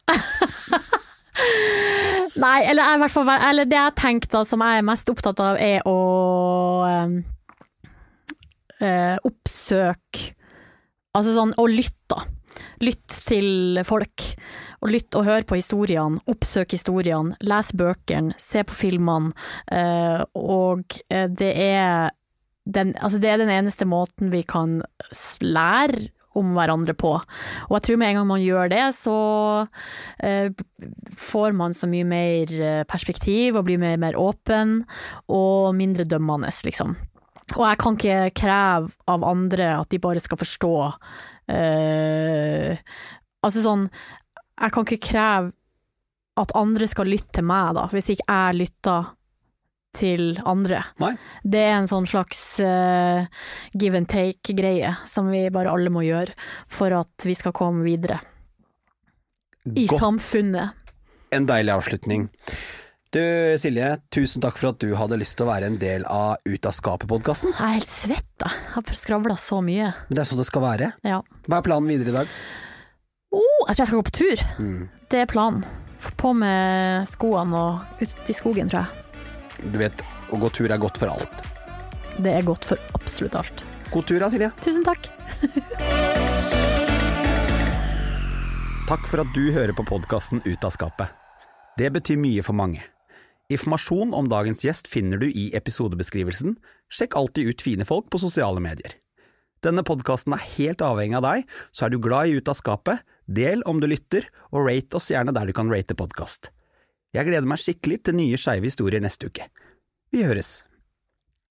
Nei, eller, jeg, i hvert fall, eller det jeg tenker da, som jeg er mest opptatt av, er å eh, oppsøke Altså sånn, å lytte, da. Lytt til folk. Og lytt og hør på historiene, oppsøk historiene, les bøkene, se på filmene. Øh, og eh, det er den, altså det er den eneste måten vi kan lære om hverandre på. Og jeg tror med en gang man gjør det, så eh, får man så mye mer eh, perspektiv og blir mer, mer åpen og mindre dømmende, liksom. Og jeg kan ikke kreve av andre at de bare skal forstå eh, Altså sånn Jeg kan ikke kreve at andre skal lytte til meg, da, hvis ikke jeg lytter til andre. Nei. Det er en sånn slags uh, give and take-greie som vi bare alle må gjøre for at vi skal komme videre i Godt. samfunnet. En deilig avslutning. Du Silje, tusen takk for at du hadde lyst til å være en del av Ut av skapet-podkasten. Jeg er helt svett, jeg. Jeg har skravla så mye. Men det er sånn det skal være. Ja. Hva er planen videre i dag? Oh, jeg tror jeg skal gå på tur. Mm. Det er planen. Få På med skoene og ut i skogen, tror jeg. Du vet, å gå tur er godt for alt. Det er godt for absolutt alt. God tur da, Silje. Tusen takk. Takk for at du hører på podkasten Ut av skapet. Det betyr mye for mange. Informasjon om dagens gjest finner du i episodebeskrivelsen. Sjekk alltid ut fine folk på sosiale medier. Denne podkasten er helt avhengig av deg, så er du glad i Ut av skapet, del om du lytter, og rate oss gjerne der du kan rate podkast. Jeg gleder meg skikkelig til nye skeive historier neste uke. Vi høres.